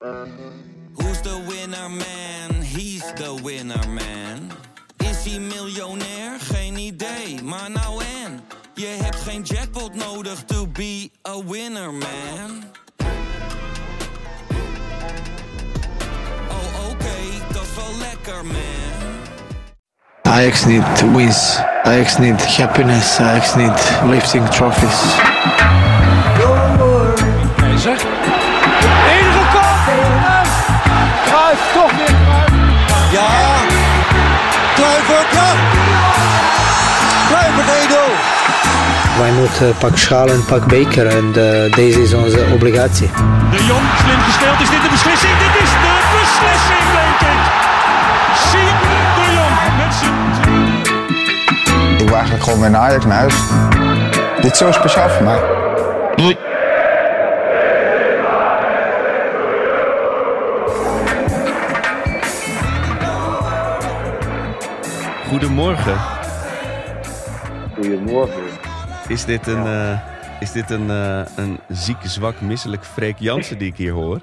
Who's the winner man? He's the winner man. Is hij miljonair? Geen idee, maar nou en. Je hebt geen jackpot nodig to be a winner man. Oh oké, dat is wel lekker man. Ajax need wins. Ajax need happiness. Ajax need lifting trophies. Wij moeten pak schaal en pak beker en eh, deze is onze obligatie. De Jong, slim gespeeld. Is dit de beslissing? Dit is de beslissing, denk ik. Siem de Jong met zijn... Ik wil eigenlijk gewoon weer naar Ajax naar huis. Dit is zo speciaal voor mij. Goedemorgen. Goedemorgen. Is dit een, eh, is dit een, eh, een ziek, zwak, misselijk Freek Jansen die ik hier hoor?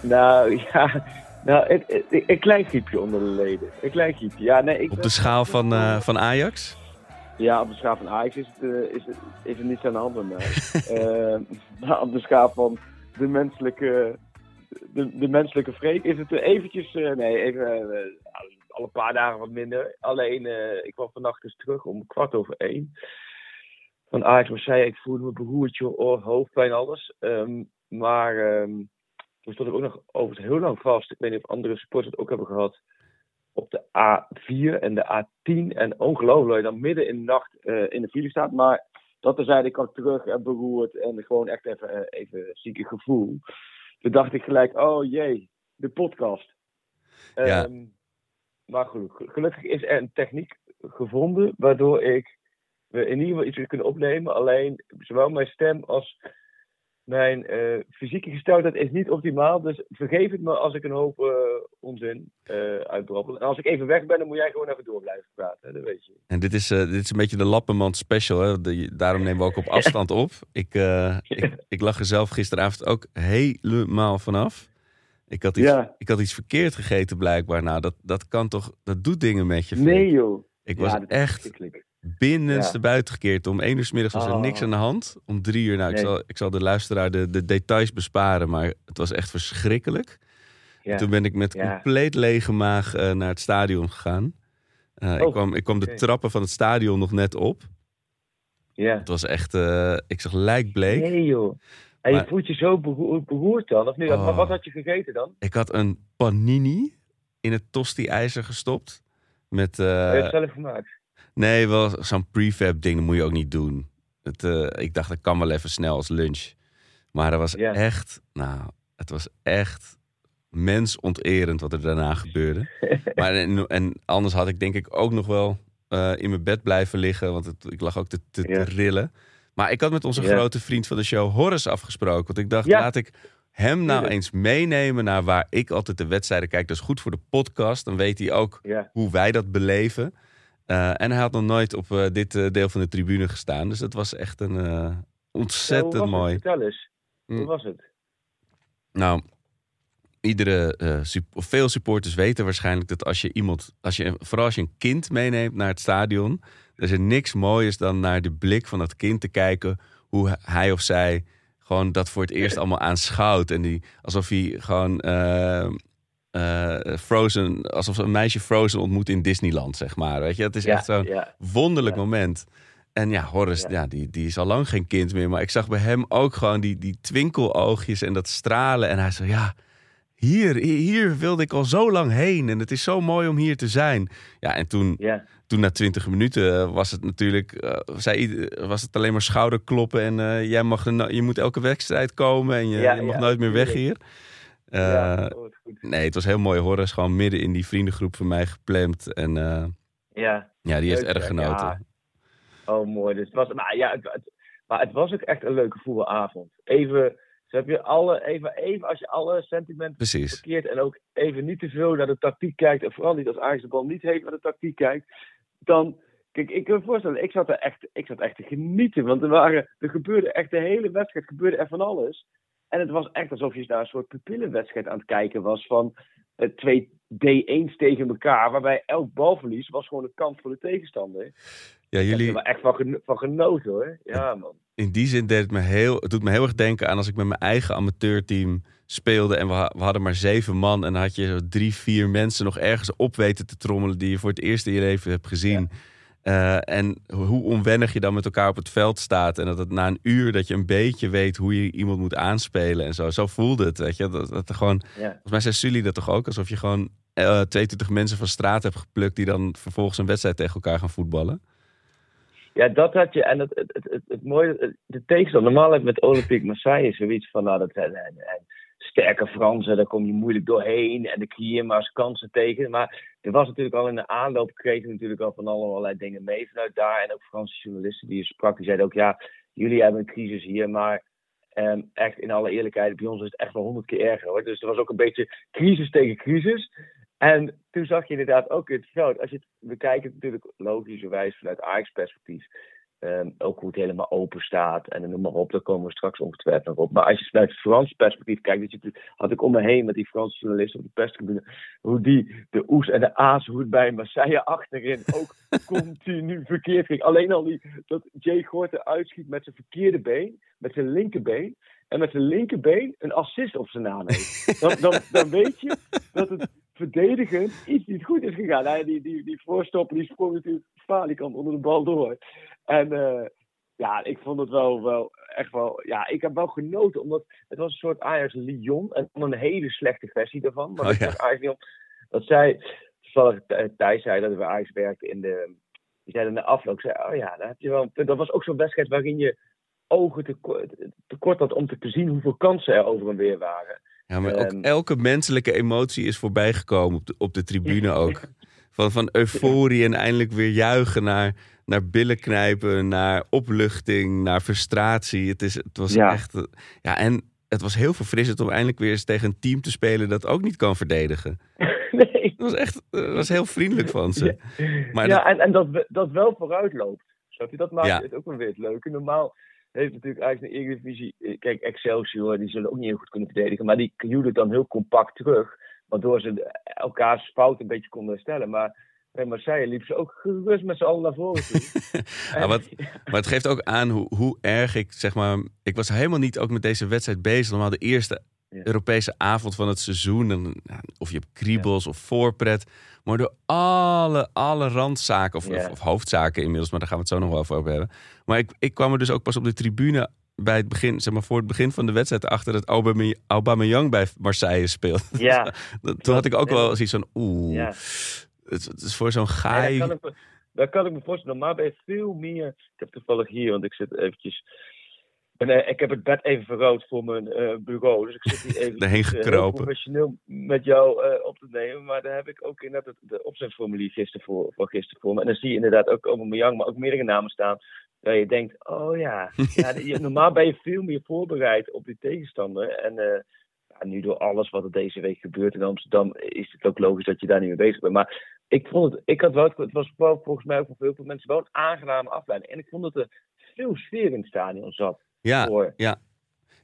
Nou ja, nou, een klein griepje onder de leden. Een klein griepje. Ja, nee, ik Op ben- de schaal van, eh, van Ajax? Ja, op de schaal van Ajax is het, is het, is het niets aan de hand bij mij. Eh, maar op de schaal van de menselijke, de, de menselijke freak is het eventjes, nee, even, al een paar dagen wat minder. Alleen, ik kwam vannacht dus terug om kwart over één. Van Ajax Marseille, ik voelde me beroerd, oor, hoofdpijn, alles. Ehm, maar ehm, toen stond ik ook nog over heel lang vast. Ik weet niet of andere supporters het ook hebben gehad op de A4 en de A10. En ongelooflijk dat je dan midden in de nacht eh, in de file staat. Maar dat terzijde, ik kwam terug en beroerd en gewoon echt even, eh, even zieke gevoel. Toen dacht ik gelijk, oh jee, de podcast. Ja. Ehm, maar goed, gelukkig is er een techniek gevonden waardoor ik we in ieder geval iets weer kunnen opnemen. Alleen zowel mijn stem als mijn eh, fysieke gesteldheid is niet optimaal. Dus vergeef het me als ik een hoop eh, onzin uitbrabbel. En als ik even weg ben, dan moet jij gewoon even door blijven praten. hè, Dat weet je. En dit is, dit is een beetje de Lappenmand special. Hè? De- daarom nemen we ook op afstand op. Ik, ik, ik lag er zelf gisteravond ook helemaal vanaf. Ik had iets, Ja. ik had iets verkeerd gegeten blijkbaar. Nou, dat, dat kan toch... Dat doet dingen met je. Nee joh. Ik Ja, was echt. Binnenste Ja. buiten gekeerd. Om één uur 's middags was er Oh. niks aan de hand. Om drie uur, nou, ik, zal, ik zal de luisteraar de, de details besparen. Maar het was echt verschrikkelijk. Ja. Toen ben ik met Ja. compleet lege maag eh, naar het stadion gegaan. Eh, ik, Oh, kwam, ik kwam de oké. trappen van het stadion nog net op. Ja. Het was echt, eh, ik zag lijkbleek. Nee joh. En je Maar- voelt je zo beroerd, dan, of niet? Oh. Wat, wat had je gegeten dan? Ik had een panini in het tosti-ijzer gestopt. Met, Heb je het zelf gemaakt? Nee, wel zo'n prefab ding, dat moet je ook niet doen. Het, eh, ik dacht, dat kan wel even snel als lunch. Maar dat was echt, nou, het was echt mensonterend wat er daarna gebeurde. maar en, en anders had ik denk ik ook nog wel eh, in mijn bed blijven liggen, want het, ik lag ook te, te, rillen. Maar ik had met onze grote vriend van de show, Horace, afgesproken. Want ik dacht, laat ik hem nou eens meenemen naar waar ik altijd de wedstrijden kijk. Dat is goed voor de podcast. Dan weet hij ook hoe wij dat beleven. Eh, en hij had nog nooit op eh, dit eh, deel van de tribune gestaan. Dus dat was echt een ontzettend Ja, hoe was mooi. Het? Vertel eens. Mm. Hoe was het? Nou, iedere, sup- veel supporters weten waarschijnlijk dat als je iemand, als je, vooral als je een kind meeneemt naar het stadion, er is er niks mooiers dan naar de blik van dat kind te kijken hoe hij of zij gewoon dat voor het eerst allemaal aanschouwt. En die, alsof hij gewoon eh, Frozen, alsof een meisje Frozen ontmoet in Disneyland, zeg maar. Weet je, het is Ja, echt zo'n ja. wonderlijk Ja. moment. En ja, Horace, ja. Die, die is al lang geen kind meer. Maar ik zag bij hem ook gewoon die, die twinkeloogjes en dat stralen. En hij zei, ja, hier, hier wilde ik al zo lang heen. En het is zo mooi om hier te zijn. Ja, en toen, toen na twintig minuten eh, was het natuurlijk... eh, zei, was het alleen maar schouderkloppen. En jij mag je moet elke wedstrijd komen. En je, je mag nooit meer weg hier. ja, goed. nee, het was heel mooi. Horace gewoon midden in die vriendengroep van mij gepland. En eh, Ja. ja, die heeft Leuk, erg genoten. Ja. Oh, mooi. Dus het was, maar, ja, het, het- maar het was ook echt een leuke voetbalavond. Even, dus heb je alle, even, even als je alle sentimenten Precies. verkeerd en ook even niet te veel naar de tactiek kijkt. En vooral niet als Ajax de bal niet heeft naar de tactiek kijkt. Dan, kijk, ik kan me voorstellen, ik zat er echt, ik zat echt te genieten. Want er waren, er gebeurde echt de hele wedstrijd, gebeurde er van alles. En het was echt alsof je naar een soort pupillenwedstrijd aan het kijken was van eh, twee D1's tegen elkaar. Waarbij elk balverlies was gewoon een kant voor de tegenstander. Ja, Ik heb jullie, er echt van, geno- van genoten hoor. Ja man. in die zin deed het me heel, het doet me heel erg denken aan als ik met mijn eigen amateurteam speelde en we, ha- we hadden maar zeven man en dan had je zo drie, vier mensen nog ergens op weten te trommelen die je voor het eerst in je leven hebt gezien. Eh, en hoe onwennig je dan met elkaar op het veld staat. En dat het na een uur dat je een beetje weet hoe je iemand moet aanspelen en zo. Zo voelde het, weet je. Dat, dat er gewoon, Ja. volgens mij zei Sully dat toch ook? Alsof je gewoon eh 22 mensen van straat hebt geplukt die dan vervolgens een wedstrijd tegen elkaar gaan voetballen. Ja, dat had je. En het, het, het, het, mooie, de tegenstander. Normaal heb je met Olympique Marseille zoiets van, nou, dat en, en sterke Fransen, daar kom je moeilijk doorheen. En de creëer maar eens kansen tegen. Maar er was natuurlijk al in de aanloop, kregen we natuurlijk al van allerlei dingen mee vanuit daar. En ook Franse journalisten die je sprak, die zeiden ook, ja, jullie hebben een crisis hier, maar ehm, echt in alle eerlijkheid, bij ons is het echt wel honderd keer erger hoor. Dus er was ook een beetje crisis tegen crisis. En toen zag je inderdaad ook het veld, als je het bekijkt, natuurlijk logischerwijs vanuit Ajax-perspectief. Ehm, ook hoe het helemaal open staat en noem maar op, daar komen we straks ongetwijfeld nog op. Maar als je vanuit het Frans perspectief kijkt, dat had ik om me heen met die Franse journalisten op de perstribune, hoe die, de oes en de aas, hoe het bij Marseille achterin ook continu verkeerd ging. Alleen al die, dat Jay Gorten uitschiet met zijn verkeerde been, met zijn linkerbeen, en met zijn linkerbeen een assist op zijn naam heeft. Dan, dan, dan weet je dat het verdedigend iets niet goed is gegaan. Nou ja, die, die, die voorstopper die sprong natuurlijk falikant onder de bal door. En eh, ja, ik vond het wel, wel echt wel... Ja, ik heb wel genoten, omdat het was een soort Ajax-Lyon. En dan een hele slechte versie daarvan. Maar Oh, ja. was Ajax-Lyon. Dat zij... Toevallig Th- Thijs zei dat we Ajax werkten in de... Die zei in de afloop, zei, oh ja, daar heb je wel. Dat was ook zo'n wedstrijd waarin je ogen tekort, tekort had om te zien hoeveel kansen er over en weer waren. Ja, maar ook Ehm. elke menselijke emotie is voorbijgekomen op de, op de tribune ook. Van, van euforie en eindelijk weer juichen naar, naar billen knijpen, naar opluchting, naar frustratie. Het, is, het was Ja. echt... eh, Ja, en het was heel verfrissend om eindelijk weer eens tegen een team te spelen dat ook niet kan verdedigen. nee. Dat was echt dat was heel vriendelijk van ze. Maar ja, dat- en, en dat, dat wel vooruit loopt. Snap je? Dat maakt Ja. het ook wel weer het leuke. Normaal heeft natuurlijk eigenlijk een Eredivisie... eh, Kijk, Excelsior, die zullen ook niet heel goed kunnen verdedigen. Maar die hielden het dan heel compact terug. Waardoor ze elkaars fout een beetje konden herstellen. Maar bij Marseille liepen ze ook gerust met z'n allen naar voren toe. Ja, wat, maar het geeft ook aan hoe, hoe erg ik, zeg maar... Ik was helemaal niet ook met deze wedstrijd bezig. Normaal de eerste Ja. Europese avond van het seizoen. En, of je hebt kriebels of voorpret. Maar door alle, alle randzaken, of, Ja. of, of hoofdzaken inmiddels... maar daar gaan we het zo nog wel over hebben. Maar ik, ik kwam er dus ook pas op de tribune... bij het begin, zeg maar voor het begin van de wedstrijd... achter dat Aubame- Aubameyang bij Marseille speelt. Ja. Toen had ik ook wel zoiets van... Oeh, Ja. het, het is voor zo'n gaai... dat, kan ik, me- dat kan ik me voorstellen. Normaal ben je veel meer... Ik heb toevallig hier, want ik zit eventjes... En, eh, ik heb het bed even verrood voor mijn eh, bureau. Dus ik zit hier even eh, gekropen. professioneel met jou op te nemen. Maar daar heb ik ook inderdaad het de opzetformulier gisteren voor, van gisteren voor me. En dan zie je inderdaad ook Aubameyang, maar ook meerdere namen staan. Waar je denkt, oh ja. ja je- normaal ben je veel meer voorbereid op die tegenstander. En ja, nu door alles wat er deze week gebeurt in Amsterdam... is het ook logisch dat je daar niet mee bezig bent. Maar ik vond het, ik had wel, het was wel volgens mij ook voor veel mensen wel een aangename afleiding. En ik vond dat er veel sfeer in het stadion zat. Ja, Voor, Ja,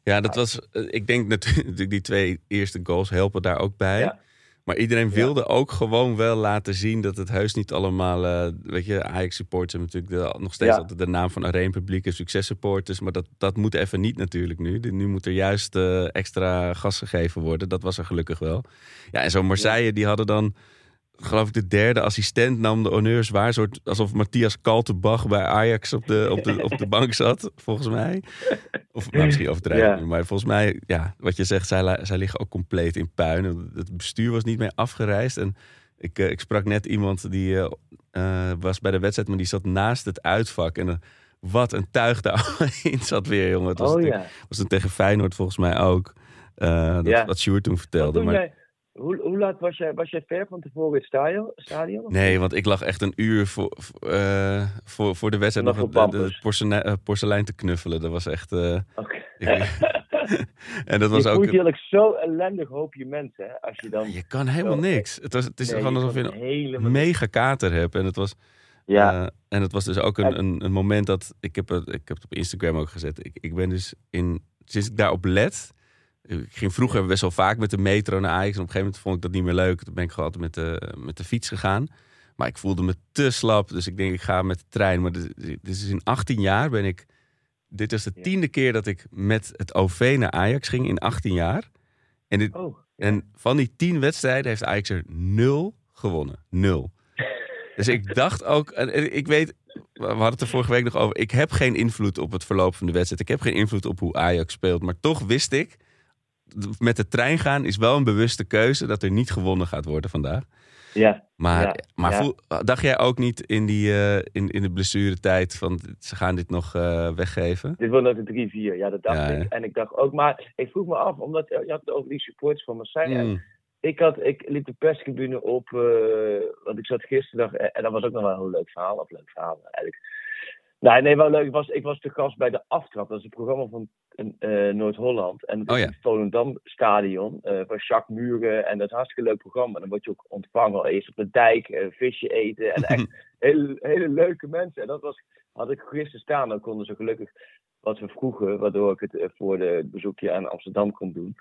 ja dat was. eh, Ik denk natuurlijk die twee eerste goals helpen daar ook bij. Ja. Maar iedereen wilde ook gewoon wel laten zien dat het heus niet allemaal. eh, weet je, Ajax supporters hebben natuurlijk de- nog steeds Ja. altijd de naam van Areen Publiek en succes supporters. Maar dat, dat moet even niet natuurlijk nu. Nu moet er juist eh, extra gas gegeven worden. Dat was er gelukkig wel. Ja, en zo'n Marseille, die hadden dan. Geloof ik, de derde assistent nam de honneurs waar. Soort, alsof Matthias Kaltenbach bij Ajax op de, op, de, op de bank zat, volgens mij. Of nou, misschien overdrijven. Ja. ik nu, Maar volgens mij, ja, wat je zegt, zij, zij liggen ook compleet in puin. Het bestuur was niet meer afgereisd. En ik, eh, ik sprak net iemand die eh, eh, was bij de wedstrijd, maar die zat naast het uitvak. En wat een tuig daarin zat weer, jongen. Het was, oh ja. was tegen Feyenoord volgens mij ook. Dat, Ja. dat Sjoerd toen Wat vertelde. Maar, jij, hoe, hoe laat was jij? Was jij ver van tevoren in het stadion? stadion nee, want ik lag echt een uur voor, voor, eh, voor, voor de wedstrijd Nog het, de, porselein, eh, porselein te knuffelen. Dat was echt... Oké. ik- en dat was je ook... voelt je eigenlijk zo ellendig hoopje mensen, hè? Als je dan... Je kan helemaal niks. Het, was, het is Nee, gewoon alsof je een helemaal... mega kater hebt. En het was, Ja, en het was dus ook En- een, een, een moment dat... Ik heb, het, ik heb het op Instagram ook gezet. Ik, ik ben dus in... Sinds ik daarop let... Ik ging vroeger best wel vaak met de metro naar Ajax. En op een gegeven moment vond ik dat niet meer leuk. Toen ben ik gewoon altijd met de, met de fiets gegaan. Maar ik voelde me te slap. Dus ik denk, ik ga met de trein. Maar dit, dit is in 18 jaar ben ik... Dit is de tiende keer dat ik met het OV naar Ajax ging in 18 jaar. En, dit, Oh. en van die tien wedstrijden heeft Ajax er nul gewonnen. Nul. Dus ik dacht ook... Ik weet, we hadden het er vorige week nog over. Ik heb geen invloed op het verloop van de wedstrijd. Ik heb geen invloed op hoe Ajax speelt. Maar toch wist ik... Met de trein gaan is wel een bewuste keuze... dat er niet gewonnen gaat worden vandaag. Ja. Maar, Ja, maar ja. voel- dacht jij ook niet in, die, eh, in, in de blessuretijd... van ze gaan dit nog eh, weggeven? Dit wordt nog de 3-4. Ja, dat dacht Ja, ik. En ik dacht ook, maar ik vroeg me af, omdat je had het over die supporters van Marseille. Mm. Ik, had, ik liep de perstribune op, eh, want ik zat gisteren, en, dat was ook nog wel een heel leuk verhaal. Of leuk verhaal eigenlijk. Nee, nee, wel leuk. Ik was, ik was te gast bij de Aftrap. Dat is het programma van eh, Noord-Holland. En het Oh is ja. het Volendam Stadion eh, van Jacques Muren. En dat is een hartstikke leuk programma. Dan word je ook ontvangen. Eerst op de dijk, eh, visje eten. En echt hele, hele leuke mensen. En dat was, had ik gisteren staan. Dan konden ze gelukkig wat we vroegen. Waardoor ik het voor de het bezoekje aan Amsterdam kon doen.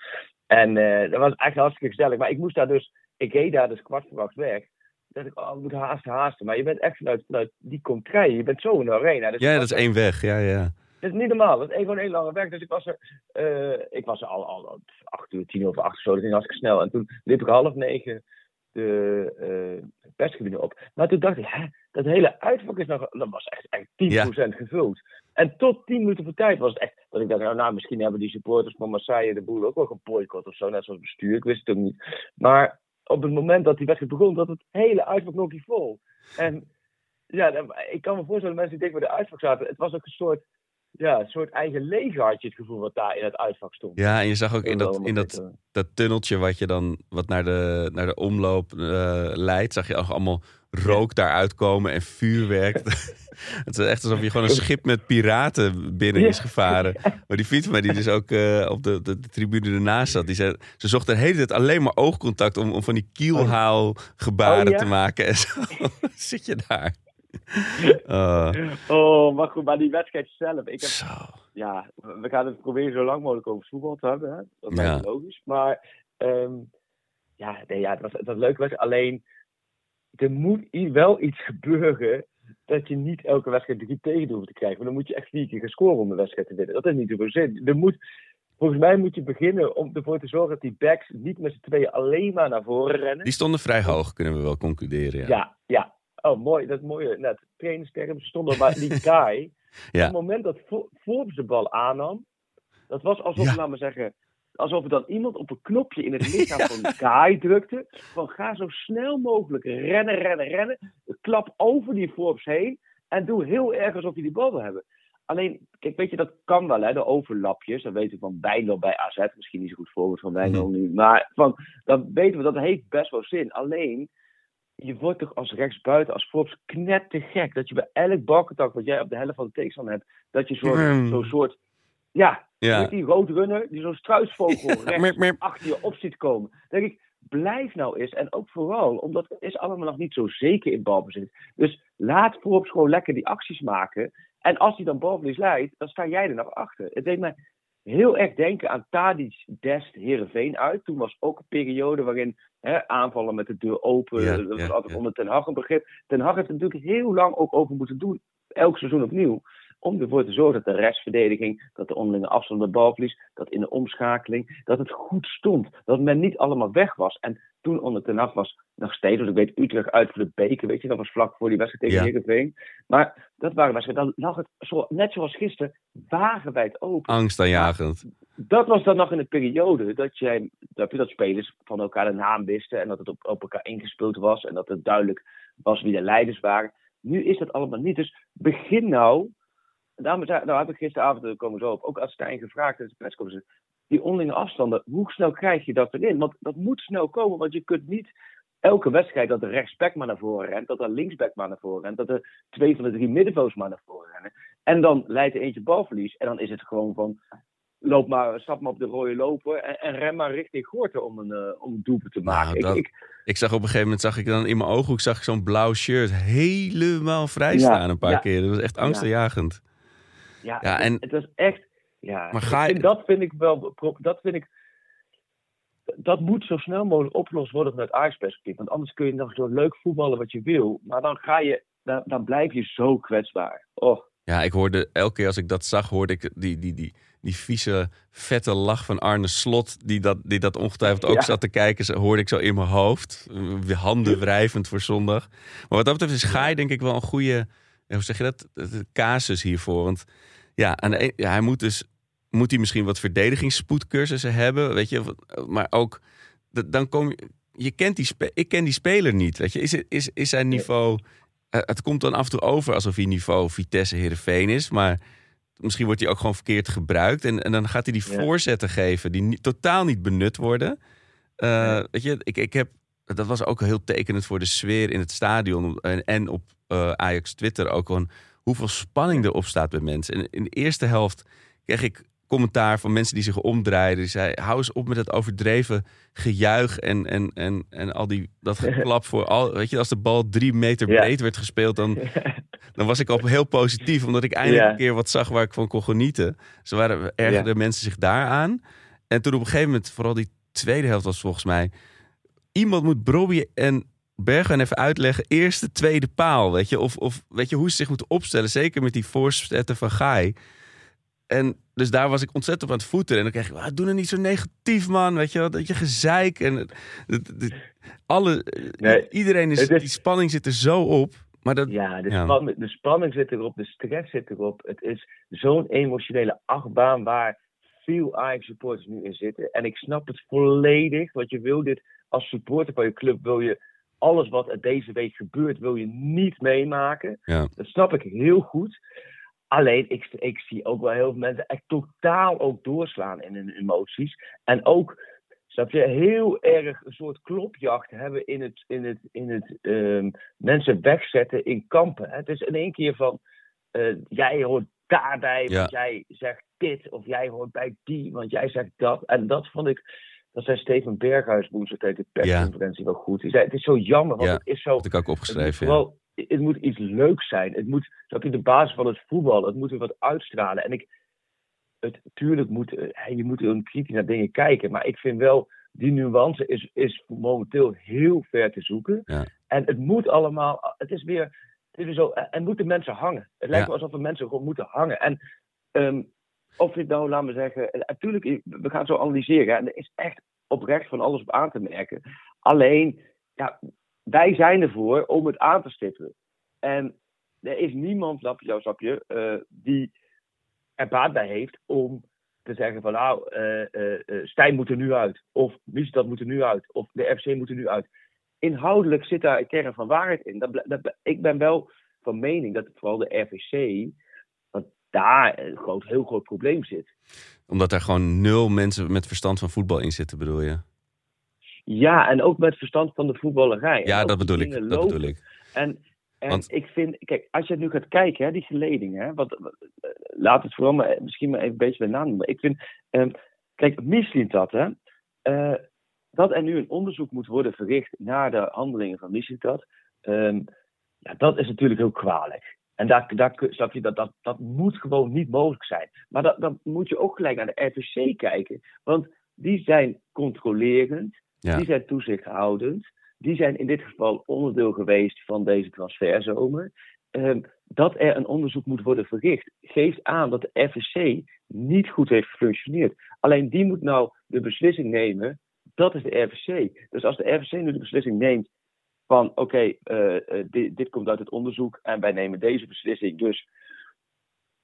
En dat was eigenlijk hartstikke gezellig. Maar ik moest daar dus, ik reed daar dus kwart voor acht weg. Dacht ik, oh, ik moet haasten, haasten. Maar je bent echt vanuit, vanuit die komt rijden. Je bent zo in de arena. Dus Ja, dat is één weg. Ja, ja. Dat is niet normaal. Dat is gewoon een lange weg. Dus ik was er, eh, ik was er al, al, al acht uur, tien over acht of zo. Dat ging hartstikke snel. En toen liep ik half negen de uh, persgebieden op. Maar toen dacht ik, hè, dat hele uitvak is nog, dat was echt, echt 10% gevuld. En tot 10 minuten voor tijd was het echt, dat ik dacht, nou, nou misschien hebben die supporters van Marseille de boel ook wel geboycott of zo, net zoals het bestuur. Ik wist het ook niet. Maar op het moment dat die wedstrijd begon, dat het hele uitvak nog niet vol. En ja, ik kan me voorstellen, mensen die dicht bij de uitvak zaten, het was ook een soort, ja, een soort eigen leger had je het gevoel wat daar in het uitvak stond. Ja, en je zag ook in dat, in dat, dat tunneltje wat je dan wat naar de, naar de omloop eh, leidt, zag je ook allemaal rook daaruit komen en vuurwerk. het is echt alsof je gewoon een schip met piraten binnen is gevaren. Maar die vriend van mij, die dus ook eh, op de, de, de tribune ernaast zat, die zei, ze zocht de hele tijd alleen maar oogcontact om, om van die kielhaalgebaren Oh, ja? te maken. En zo zit je daar. Uh, Oh, maar goed, maar die wedstrijd zelf. Ik heb, zo. ja, we gaan het proberen zo lang mogelijk over voetbal te hebben. Hè? Dat Ja. me logisch. Maar ehm, ja, nee, ja, het was, het was leuk. wedstrijd. Alleen, er moet wel iets gebeuren dat je niet elke wedstrijd drie tegen hoeft te krijgen. Maar dan moet je echt vier keer gaan scoren om de wedstrijd te winnen. Dat is niet zoveel zin. Er moet, volgens mij moet je beginnen om ervoor te zorgen dat die backs niet met z'n tweeën alleen maar naar voren rennen. Die stonden vrij hoog, kunnen we wel concluderen. Ja. Ja, ja. Oh, mooi. Dat is mooi. Net, trainingsterm. Ze stonden maar die guy. Ja. Op het moment dat Fo- Forbes de bal aannam, dat was alsof, Ja. laat maar zeggen, alsof er dan iemand op een knopje in het lichaam van guy drukte. Van ga zo snel mogelijk rennen, rennen, rennen. Klap over die Forbes heen en doe heel erg alsof je die bal wil hebben. Alleen, kijk, weet je, dat kan wel, hè, de overlapjes. Dat weten we van Bijlo bij AZ. Misschien niet zo goed voorbeeld van Bijlo nu. Maar van, dan weten we, dat heeft best wel zin. Alleen, je wordt toch als rechtsbuiten, als Forbes, knettergek. Dat je bij elk balcontact wat jij op de helft van de tegenstander hebt, dat je zo'n Mm. zo'n soort, ja, Ja. met die roodrunner, die zo'n struisvogel rechts Merp, merp. achter je op ziet komen. Dan denk ik, blijf nou eens. En ook vooral, omdat het is allemaal nog niet zo zeker in balbezit. Dus laat Forbes gewoon lekker die acties maken. En als hij dan balverlies leidt, dan sta jij er nog achter. Het deed mij heel erg denken aan Tadic Dest Heerenveen uit. Toen was ook een periode waarin hè, aanvallen met de deur open. Ja, dat was ja, altijd ja. onder Ten Hag een begrip. Ten Hag heeft er natuurlijk heel lang ook over moeten doen. Elk seizoen opnieuw. Om ervoor te zorgen dat de restverdediging, dat de onderlinge afstand de balverlies, dat in de omschakeling, dat het goed stond. Dat men niet allemaal weg was. En toen onder Ten Hag was nog steeds, want ik weet Utrecht uit voor de beker, weet je, dat was vlak voor die wedstrijd tegen Ja. Heerenveen. Maar dat waren wedstrijden, dan lag het zo, net zoals gisteren wagenwijd open. Angstaanjagend. Dat was dan nog in de periode dat, jij, dat, dat spelers van elkaar de naam wisten en dat het op, op elkaar ingespeeld was en dat het duidelijk was wie de leiders waren. Nu is dat allemaal niet. Dus begin nou. Daarom zei- nou heb ik gisteravond, daar komen we zo op, ook als Stijn gevraagd in de persconferentie, die onderlinge afstanden, hoe snel krijg je dat erin? Want dat moet snel komen, want je kunt niet elke wedstrijd dat de rechtsback maar naar voren rent, dat de linksback maar naar voren rent, dat de twee van de drie middenvelders maar naar voren rennen. En dan leidt er eentje balverlies en dan is het gewoon van, loop maar, stap maar op de rode loper en, en ren maar richting Gorten om een, eh, om een doelpunt te maken. Nou, dat- ik, ik, Ik zag op een gegeven moment, zag ik dan in mijn ooghoek, zag ik zo'n blauw shirt helemaal vrij Ja, staan een paar ja. keer. Dat was echt angstaanjagend. ja, Ja, het, en- het was echt, ja, Maar ga je- vind- dat vind ik wel, dat vind ik, dat moet zo snel mogelijk opgelost worden vanuit Ajax-perspectief. Want anders kun je nog zo leuk voetballen wat je wil. Maar dan, ga je, dan, dan blijf je zo kwetsbaar. Oh. Ja, ik hoorde elke keer als ik dat zag, hoorde ik die, die, die, die vieze, vette lach van Arne Slot. Die dat, die dat ongetwijfeld ook Ja. zat te kijken. Hoorde ik zo in mijn hoofd. Handen wrijvend voor zondag. Maar wat dat betreft is Gaai denk ik wel een goede, hoe zeg je dat, de casus hiervoor. Want ja, aan de ja, hij moet dus, moet hij misschien wat verdedigingsspoedcursussen hebben. Weet je, maar ook, dan kom je, je kent die, ik ken die speler niet. Weet je, is, het- is, is zijn niveau... Eh, het komt dan af en toe over alsof hij niveau Vitesse Heerenveen is. Maar misschien wordt hij ook gewoon verkeerd gebruikt. En, en dan gaat hij die Ja. voorzetten geven die niet- totaal niet benut worden. Eh. Weet je, ik, ik heb, dat was ook heel tekenend voor de sfeer in het stadion. En, en op eh, Ajax Twitter ook gewoon hoeveel spanning erop staat bij mensen. En in de eerste helft kreeg ik commentaar van mensen die zich omdraaiden. Die zei, hou eens op met het overdreven gejuich en, en, en, en al die, dat geklap voor al... Weet je, als de bal drie meter Ja. breed werd gespeeld, dan, dan was ik al heel positief. Omdat ik eindelijk Ja. een keer wat zag waar ik van kon genieten. Ze waren, ergerden mensen zich daaraan. En toen op een gegeven moment, vooral die tweede helft was volgens mij... Iemand moet Brobby en Bergen even uitleggen. Eerste, tweede paal, weet je. Of, of weet je, hoe ze zich moeten opstellen. Zeker met die voorzetten van Gaai. En dus daar was ik ontzettend op aan het voeten. En dan kreeg ik, ah, doe nou niet zo negatief, man. Weet je dat je gezeik. En het- het- het- alle, Nee, iedereen is, die spanning zit er zo op. Maar dat, Ja, de, Ja. Spanning, de spanning zit erop, de stress zit erop. Het is zo'n emotionele achtbaan waar veel Ajax-supporters nu in zitten. En ik snap het volledig, want je wil dit als supporter van je club, wil je alles wat er deze week gebeurt, wil je niet meemaken. Ja. Dat snap ik heel goed. Alleen, ik, ik zie ook wel heel veel mensen echt totaal ook doorslaan in hun emoties. En ook, snap je, heel erg een soort klopjacht hebben in het, in het, in het ehm, mensen wegzetten in kampen. Het is in één keer van, eh, jij hoort daarbij, Ja. want jij zegt dit. Of jij hoort bij die, want jij zegt dat. En dat vond ik, dat zei Steven Berghuis woensdag tegen de persconferentie wel goed. Hij zei, het is zo jammer, want Ja, het is zo... had ik ook Het moet, opgeschreven. Ja. vooral, het moet iets leuks zijn. Het moet, dat je de basis van het voetbal, het moet er wat uitstralen. En ik, het, tuurlijk moet, eh, je moet een kritisch naar dingen kijken. Maar ik vind wel, die nuance is, is momenteel heel ver te zoeken. Ja. En het moet allemaal, het is weer, het is weer zo, en moeten mensen hangen. Het lijkt me alsof er mensen gewoon moeten hangen. En ehm, of je nou, laat me zeggen, eh, natuurlijk, we gaan zo analyseren. En er is echt oprecht van alles op aan te merken. Alleen, ja, wij zijn ervoor om het aan te stippelen. En er is niemand, snap je, snap eh, die er baat bij heeft om te zeggen van nou, eh eh, eh, Stijn moet er nu uit. Of Misstad moet er nu uit. Of de FC moet er nu uit. Inhoudelijk zit daar een kern van waarheid in. Dat, dat, ik ben wel van mening dat vooral de RVC, dat daar een groot, heel groot probleem zit. Omdat er gewoon nul mensen met verstand van voetbal in zitten, bedoel je? Ja, en ook met verstand van de voetballerij. Ja, dat bedoel ik. Dat bedoel ik. En, en Want- ik vind, kijk, als je nu gaat kijken, hè, die geledingen, hè, wat, wat- laat het vooral maar, misschien maar even een beetje bij naam noemen. Ik vind, ehm, kijk, Mislintat, hè, eh, dat er nu een onderzoek moet worden verricht naar de handelingen van Mislintat, ehm ja, dat is natuurlijk heel kwalijk. En daar, daar kun- snap je, dat, dat, dat moet gewoon niet mogelijk zijn. Maar dat, dan moet je ook gelijk naar de RVC kijken. Want die zijn controlerend, Ja. die zijn toezichthoudend. Die zijn in dit geval onderdeel geweest van deze transferzomer. Ehm, dat er een onderzoek moet worden verricht, geeft aan dat de RVC niet goed heeft gefunctioneerd. Alleen die moet nou de beslissing nemen, dat is de RVC. Dus als de RVC nu de beslissing neemt van oké, eh, eh, dit, dit komt uit het onderzoek en wij nemen deze beslissing, dus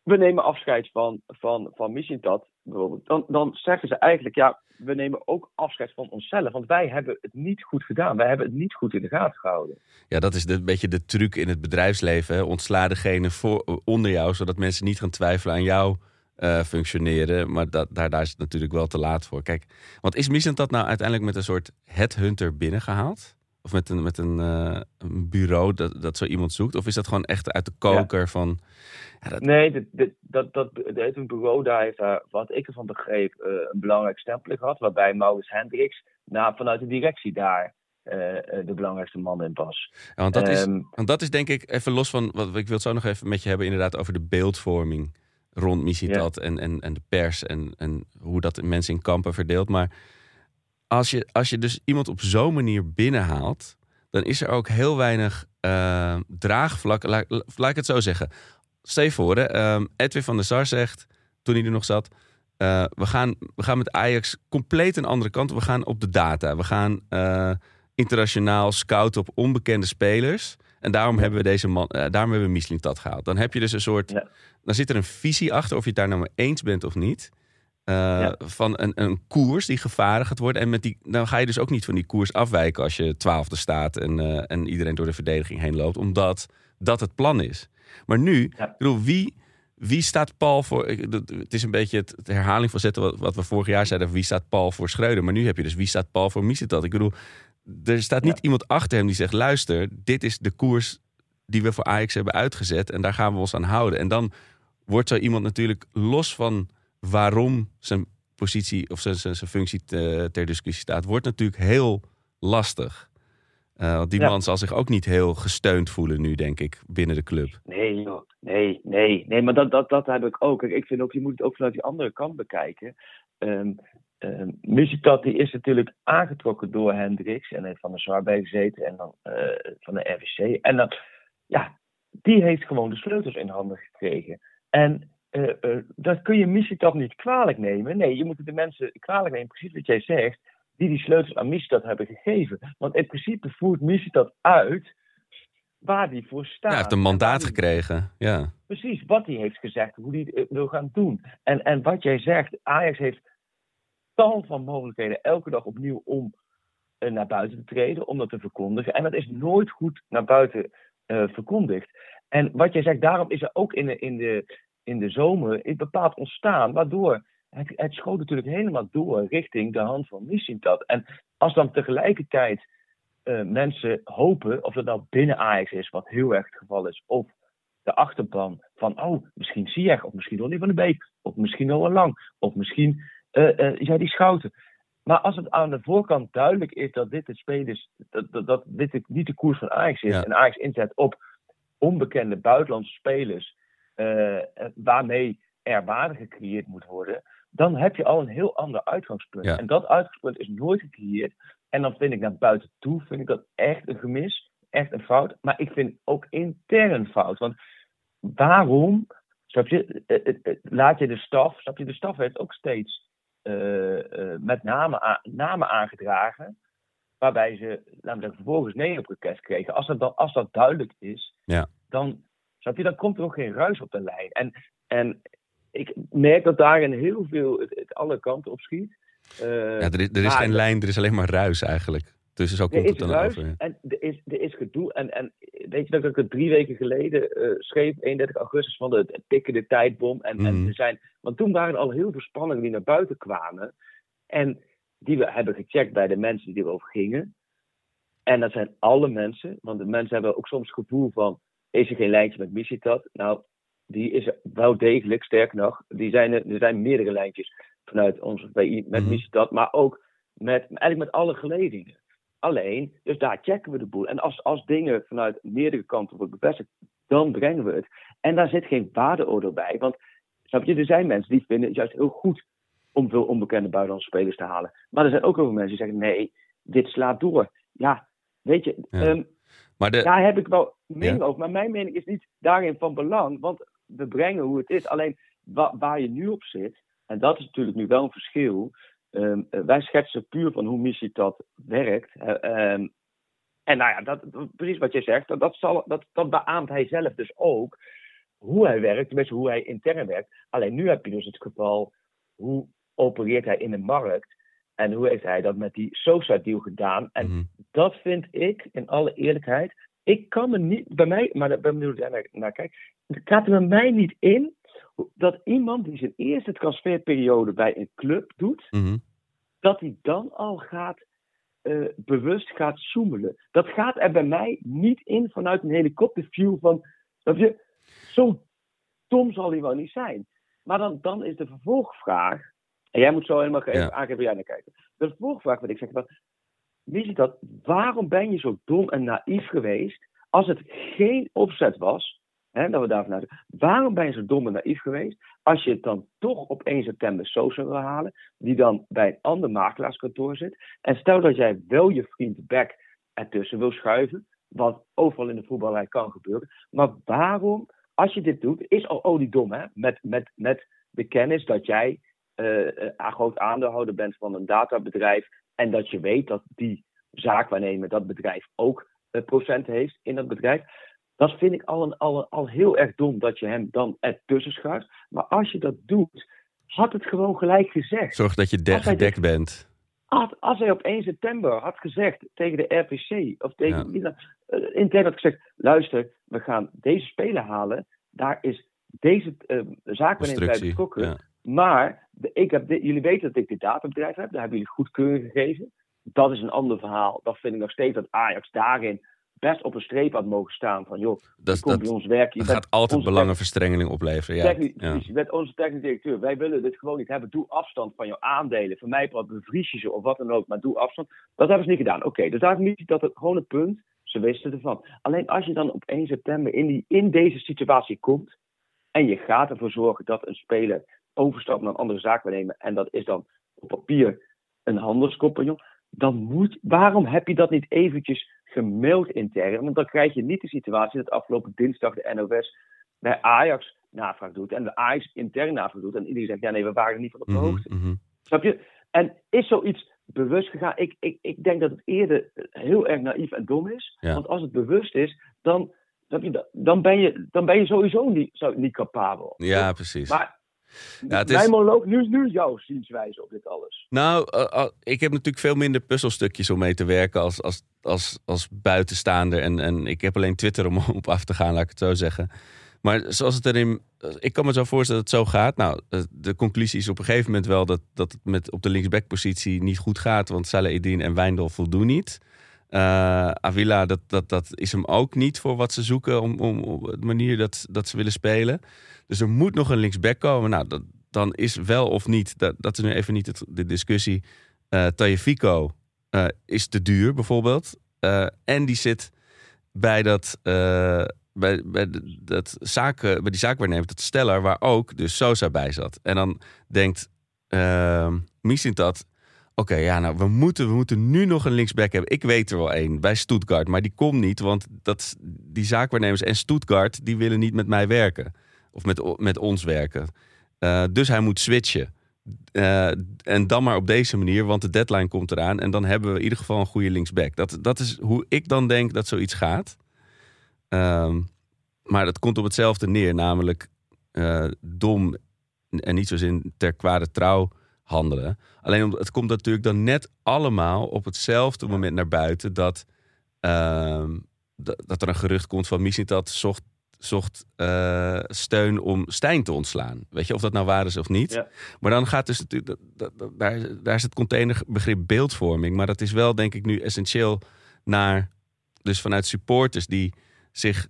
we nemen afscheid van, van, van Missintat bijvoorbeeld, dan, dan zeggen ze eigenlijk ja, we nemen ook afscheid van onszelf, want wij hebben het niet goed gedaan, wij hebben het niet goed in de gaten gehouden. Ja, dat is de, een beetje de truc in het bedrijfsleven. Ontsla degene voor, onder jou, zodat mensen niet gaan twijfelen aan jou eh, functioneren. Maar dat, daar, daar is het natuurlijk wel te laat voor. Kijk, want is Misent dat nou uiteindelijk met een soort headhunter binnengehaald? Of met een, met een, eh, een bureau dat, dat zo iemand zoekt? Of is dat gewoon echt uit de koker van... Ja, dat, Nee, dit, dit, dat, dat, dat heeft een bureau daar heeft daar, wat ik ervan begreep, eh, een belangrijk stempel gehad. Waarbij Maurits Hendricks nou, vanuit de directie daar eh, eh, de belangrijkste man in was. ja, want, dat is, Ehm, want dat is denk ik, even los van... Wat, ik wil het zo nog even met je hebben inderdaad over de beeldvorming rond Misitat en, en, en de pers en, en hoe dat mensen in kampen verdeelt. Maar als je, als je dus iemand op zo'n manier binnenhaalt, dan is er ook heel weinig uh, draagvlak. Laat, laat, ik het zo zeggen. Stel je voor, hè, um, Edwin van der Sar zegt, toen hij er nog zat, uh, we, gaan, we gaan met Ajax compleet een andere kant. We gaan op de data. We gaan uh, internationaal scouten op onbekende spelers. En daarom hebben we deze man, daarom hebben we Mislintat gehaald. Dan heb je dus een soort, ja. dan zit er een visie achter of je het daar nou mee eens bent of niet. Uh, ja. Van een, een koers die gevaren gaat worden. En met die, dan ga je dus ook niet van die koers afwijken als je twaalfde staat en, uh, en iedereen door de verdediging heen loopt, omdat dat het plan is. Maar nu, ja. ik bedoel, wie, wie staat Paul voor? Het is een beetje het, het herhaling van zetten wat, wat, we vorig jaar zeiden. Wie staat Paul voor Schreuder? Maar nu heb je dus wie staat Paul voor Missetat? Ik bedoel, er staat niet ja. iemand achter hem die zegt: luister, dit is de koers die we voor Ajax hebben uitgezet en daar gaan we ons aan houden. En dan wordt zo iemand natuurlijk los van waarom zijn positie of zijn, zijn, zijn functie te, ter discussie staat, wordt natuurlijk heel lastig. Uh, want die ja. man zal zich ook niet heel gesteund voelen nu, denk ik, binnen de club. Nee, joh. nee, nee, nee, maar dat, dat, dat heb ik ook. Ik vind ook, je moet het ook vanuit die andere kant bekijken. Um, um, Musicat die is natuurlijk aangetrokken door Hendricks en heeft van de Zwaar gezeten en dan uh, van de RVC. En dan, ja, die heeft gewoon de sleutels in handen gekregen. En uh, uh, dat kun je Misitap niet kwalijk nemen. Nee, je moet het de mensen kwalijk nemen, precies wat jij zegt, die die sleutels aan Misitap hebben gegeven. Want in principe voert Misitap uit waar die voor staat. Ja, hij heeft een mandaat gekregen, ja. Precies, wat hij heeft gezegd, hoe hij het wil gaan doen. En, en wat jij zegt, Ajax heeft tal van mogelijkheden elke dag opnieuw om uh, naar buiten te treden, om dat te verkondigen. En dat is nooit goed naar buiten verkondigd. En wat jij zegt, daarom is er ook in de, in de, in de zomer is bepaald ontstaan, waardoor het, het schoot natuurlijk helemaal door richting de hand van Missintat. En als dan tegelijkertijd uh, mensen hopen, of dat nou binnen Ajax is, wat heel erg het geval is, of de achterban van, oh, misschien Ziyech, of misschien Ronnie van de Beek, of misschien Noah Lang, of misschien uh, uh, ja, die Schouten. Maar als het aan de voorkant duidelijk is dat dit het spel is, dat, dat, dat dit niet de koers van Ajax is, ja. en Ajax inzet op onbekende buitenlandse spelers, waarmee er waarde gecreëerd moet worden, dan heb je al een heel ander uitgangspunt. Ja. En dat uitgangspunt is nooit gecreëerd. En dan vind ik naar buiten toe, vind ik dat echt een gemis, echt een fout. Maar ik vind ook intern fout. Want waarom, snap je, laat je de staf, snap je, de staf heeft ook steeds uh, uh, met name, namen aangedragen waarbij ze namelijk vervolgens nee op request kregen. Als dat, dan, als dat duidelijk is, ja. dan, snap je, dan komt er ook geen ruis op de lijn. En, en ik merk dat daarin heel veel het, het alle kanten op schiet. Uh, ja, er is, er is geen lijn, er is alleen maar ruis eigenlijk. Dus zo komt het dan ruis, over. En er is, er is gedoe. En, en weet je dat ik het drie weken geleden uh, schreef, 31 augustus, van de, tikkende tijdbom. En, mm. en er zijn, want toen waren er al heel veel spanningen die naar buiten kwamen. En die we hebben gecheckt bij de mensen die erover gingen. En dat zijn alle mensen, want de mensen hebben ook soms het gevoel van: is er geen lijntje met Missitat? Nou, die is wel degelijk, sterk nog. Die zijn er, er zijn meerdere lijntjes vanuit ons BI met mm. Missitat, maar ook met, eigenlijk met alle geledingen. Alleen, dus daar checken we de boel. En als, als dingen vanuit meerdere kanten worden bevestigd, dan brengen we het. En daar zit geen waardeoordeel bij. Want snap je, er zijn mensen die vinden het juist heel goed om veel onbekende buitenlandse spelers te halen. Maar er zijn ook heel veel mensen die zeggen: nee, dit slaat door. Ja, weet je, Ja. ehm, Maar de, daar heb ik wel mening Ja. over. Maar mijn mening is niet daarin van belang, want we brengen hoe het is. Alleen wa- waar je nu op zit, en dat is natuurlijk nu wel een verschil. ehm, eh, wij schetsen puur van hoe Missitat werkt. eh, ehm, en nou ja, dat, precies wat jij zegt, dat, dat, zal, dat, dat beaamt hij zelf dus ook. Hoe hij werkt, tenminste hoe hij intern werkt. Alleen nu heb je dus het geval, hoe opereert hij in de markt? En hoe heeft hij dat met die Sosa-deal gedaan? En Mhm. Dat vind ik, in alle eerlijkheid, ik kan me niet, bij mij, maar daar ben ik benieuwd naar, naar kijkt. Het gaat er bij mij niet in dat iemand die zijn eerste transferperiode bij een club doet, Mhm. dat hij dan al gaat, eh, bewust gaat zoemelen. Dat gaat er bij mij niet in vanuit een helikopterview van, snap je, zo dom zal hij wel niet zijn. Maar dan, dan is de vervolgvraag, en jij moet zo helemaal even aangeven jij naar kijkt. De vervolgvraag wat ik zeg, wie is dat, waarom ben je zo dom en naïef geweest als het geen opzet was hè, dat we daar vanuit. Waarom ben je zo dom en naïef geweest? Als je het dan toch op 1 september zo zou willen halen, die dan bij een ander makelaarskantoor zit. En stel dat jij wel je vriend Beck ertussen wil schuiven, wat overal in de voetballerij kan gebeuren. Maar waarom, als je dit doet, is al oliedom, hè? Met, met, met de kennis dat jij groot aandeelhouder bent van een databedrijf en dat je weet dat die zaakwaarnemer, dat bedrijf ook uh, procent heeft in dat bedrijf. Dat vind ik al, een, al, al heel erg dom dat je hem dan ertussen schuift. Maar als je dat doet, had het gewoon gelijk gezegd. Zorg dat je de gedekt bent. Had, als hij op 1 september had gezegd tegen de RPC of tegen ja. uh, intern had gezegd: luister, we gaan deze speler halen. Daar is deze uh, zaakwaarnemer bij betrokken. Ja. Maar de, ik heb dit, jullie weten dat ik dit databedrijf heb. Daar hebben jullie goedkeuring gegeven. Dat is een ander verhaal. Dat vind ik nog steeds dat Ajax daarin best op een streep had mogen staan. Van joh, dat, komt bij ons werk. Je dat gaat altijd belangenverstrengeling opleveren. Ja. Technisch, ja. Je bent onze technisch directeur. Wij willen dit gewoon niet hebben. Doe afstand van jouw aandelen. Voor mij wat bevries je ze of wat dan ook. Maar doe afstand. Dat hebben ze niet gedaan. Oké, okay, dus daar niet dat het gewoon een punt. Ze wisten ervan. Alleen als je dan op 1 september in, die, in deze situatie komt. En je gaat ervoor zorgen dat een speler overstap naar een andere zaak nemen. En dat is dan op papier een handelscompagnon. Dan moet, waarom heb je dat niet eventjes gemaild intern? Want dan krijg je niet de situatie dat afgelopen dinsdag de NOS bij Ajax navraag doet. En de Ajax intern navraag doet. En iedereen zegt, ja nee, we waren er niet van op de hoogte. Mm -hmm. Snap je? En is zoiets bewust gegaan? Ik, ik, ik denk dat het eerder heel erg naïef en dom is. Ja. Want als het bewust is, dan, dan, ben, je, dan ben je sowieso niet, niet capabel. Ja, precies. Maar ja, het Mijn is... monoloog, nu, nu is jouw zienswijze op dit alles. Nou, uh, uh, ik heb natuurlijk veel minder puzzelstukjes om mee te werken als, als, als, als buitenstaander. En, en ik heb alleen Twitter om op af te gaan, laat ik het zo zeggen. Maar zoals het erin. Ik kan me zo voorstellen dat het zo gaat. Nou, de conclusie is op een gegeven moment wel dat, dat het met op de linksbackpositie niet goed gaat. Want Salahedin en Wijndal voldoen niet. Uh, Avila, dat, dat, dat is hem ook niet voor wat ze zoeken om, om, op de manier dat, dat ze willen spelen. Dus er moet nog een linksback komen. Nou, dat, dan is wel of niet, dat, dat is nu even niet de discussie. Uh, Tajefico uh, is te duur bijvoorbeeld. En die zit bij dat, bij, bij, dat zaak, bij die zaakwaarnemer, dat steller, waar ook dus Sosa bij zat. En dan denkt uh, dat. Oké, ja, nou, we moeten, we moeten nu nog een linksback hebben. Ik weet er wel één bij Stuttgart, maar die komt niet, want dat, die zaakwaarnemers en Stuttgart die willen niet met mij werken. Of met, met ons werken. Uh, dus hij moet switchen. Uh, en dan maar op deze manier, want de deadline komt eraan. En dan hebben we in ieder geval een goede linksback. Dat, dat is hoe ik dan denk dat zoiets gaat. Um, maar dat komt op hetzelfde neer. Namelijk uh, dom en niet zozeer ter kwade trouw handelen. Alleen het komt natuurlijk dan net allemaal op hetzelfde moment naar buiten... dat, uh, dat er een gerucht komt van Missintat zocht zocht uh, steun om Stijn te ontslaan. Weet je, of dat nou waar is of niet. Ja. Maar dan gaat dus natuurlijk, dat, dat, daar, daar is het containerbegrip beeldvorming. Maar dat is wel, denk ik, nu essentieel naar, dus vanuit supporters die zich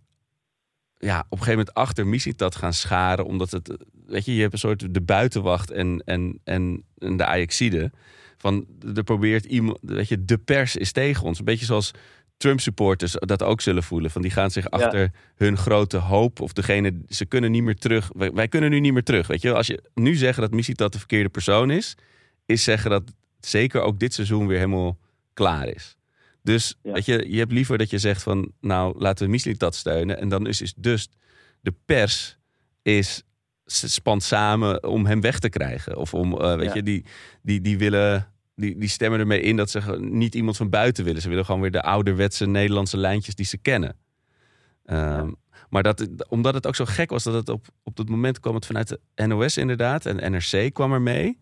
ja, op een gegeven moment achter Misitat gaan scharen. Omdat het, weet je, je hebt een soort de buitenwacht en, en, en, en de Ajaxide. Van, er probeert iemand, weet je, de pers is tegen ons. Een beetje zoals Trump-supporters dat ook zullen voelen. Van die gaan zich achter ja. hun grote hoop of degene, ze kunnen niet meer terug. Wij, wij, kunnen nu niet meer terug. Weet je, als je nu zegt dat Missie de verkeerde persoon is, is zeggen dat zeker ook dit seizoen weer helemaal klaar is. Dus ja. weet je, je hebt liever dat je zegt van, nou laten we Missie dat steunen. En dan is, is dus de pers is spant samen om hem weg te krijgen. Of om, uh, weet Ja. je, die, die, die willen die, die stemmen ermee in dat ze niet iemand van buiten willen. Ze willen gewoon weer de ouderwetse Nederlandse lijntjes die ze kennen. Um, Maar dat, omdat het ook zo gek was dat het op, op dat moment kwam het vanuit de NOS inderdaad. En NRC kwam er mee.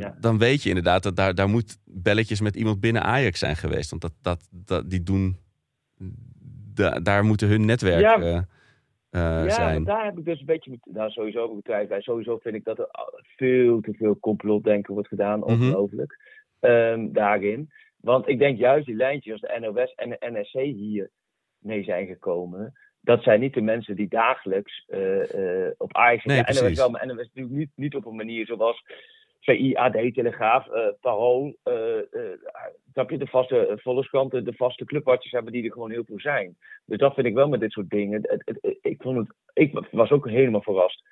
Dat, Ja. Dan weet je inderdaad dat daar, daar moet belletjes met iemand binnen Ajax zijn geweest. Want dat, dat, dat, die doen... da- daar moeten hun netwerken ja, zijn. maar daar heb ik dus een beetje nou, sowieso over betwijfeld. bij. Sowieso vind ik dat er veel te veel complotdenken wordt gedaan. Mhm. Ongelooflijk. Ehm, daarin. Want ik denk juist die lijntjes als de NOS en de NRC hier mee zijn gekomen. Dat zijn niet de mensen die dagelijks eh, op Ajax Nee, ja, NOS wel, maar NOS natuurlijk niet, niet op een manier zoals VI, AD, Telegraaf, uh, Parool, uh, uh, je, de vaste volkskranten, de vaste clubwatchers hebben die er gewoon heel veel zijn. Dus dat vind ik wel met dit soort dingen. Ik, vond het, ik was ook helemaal verrast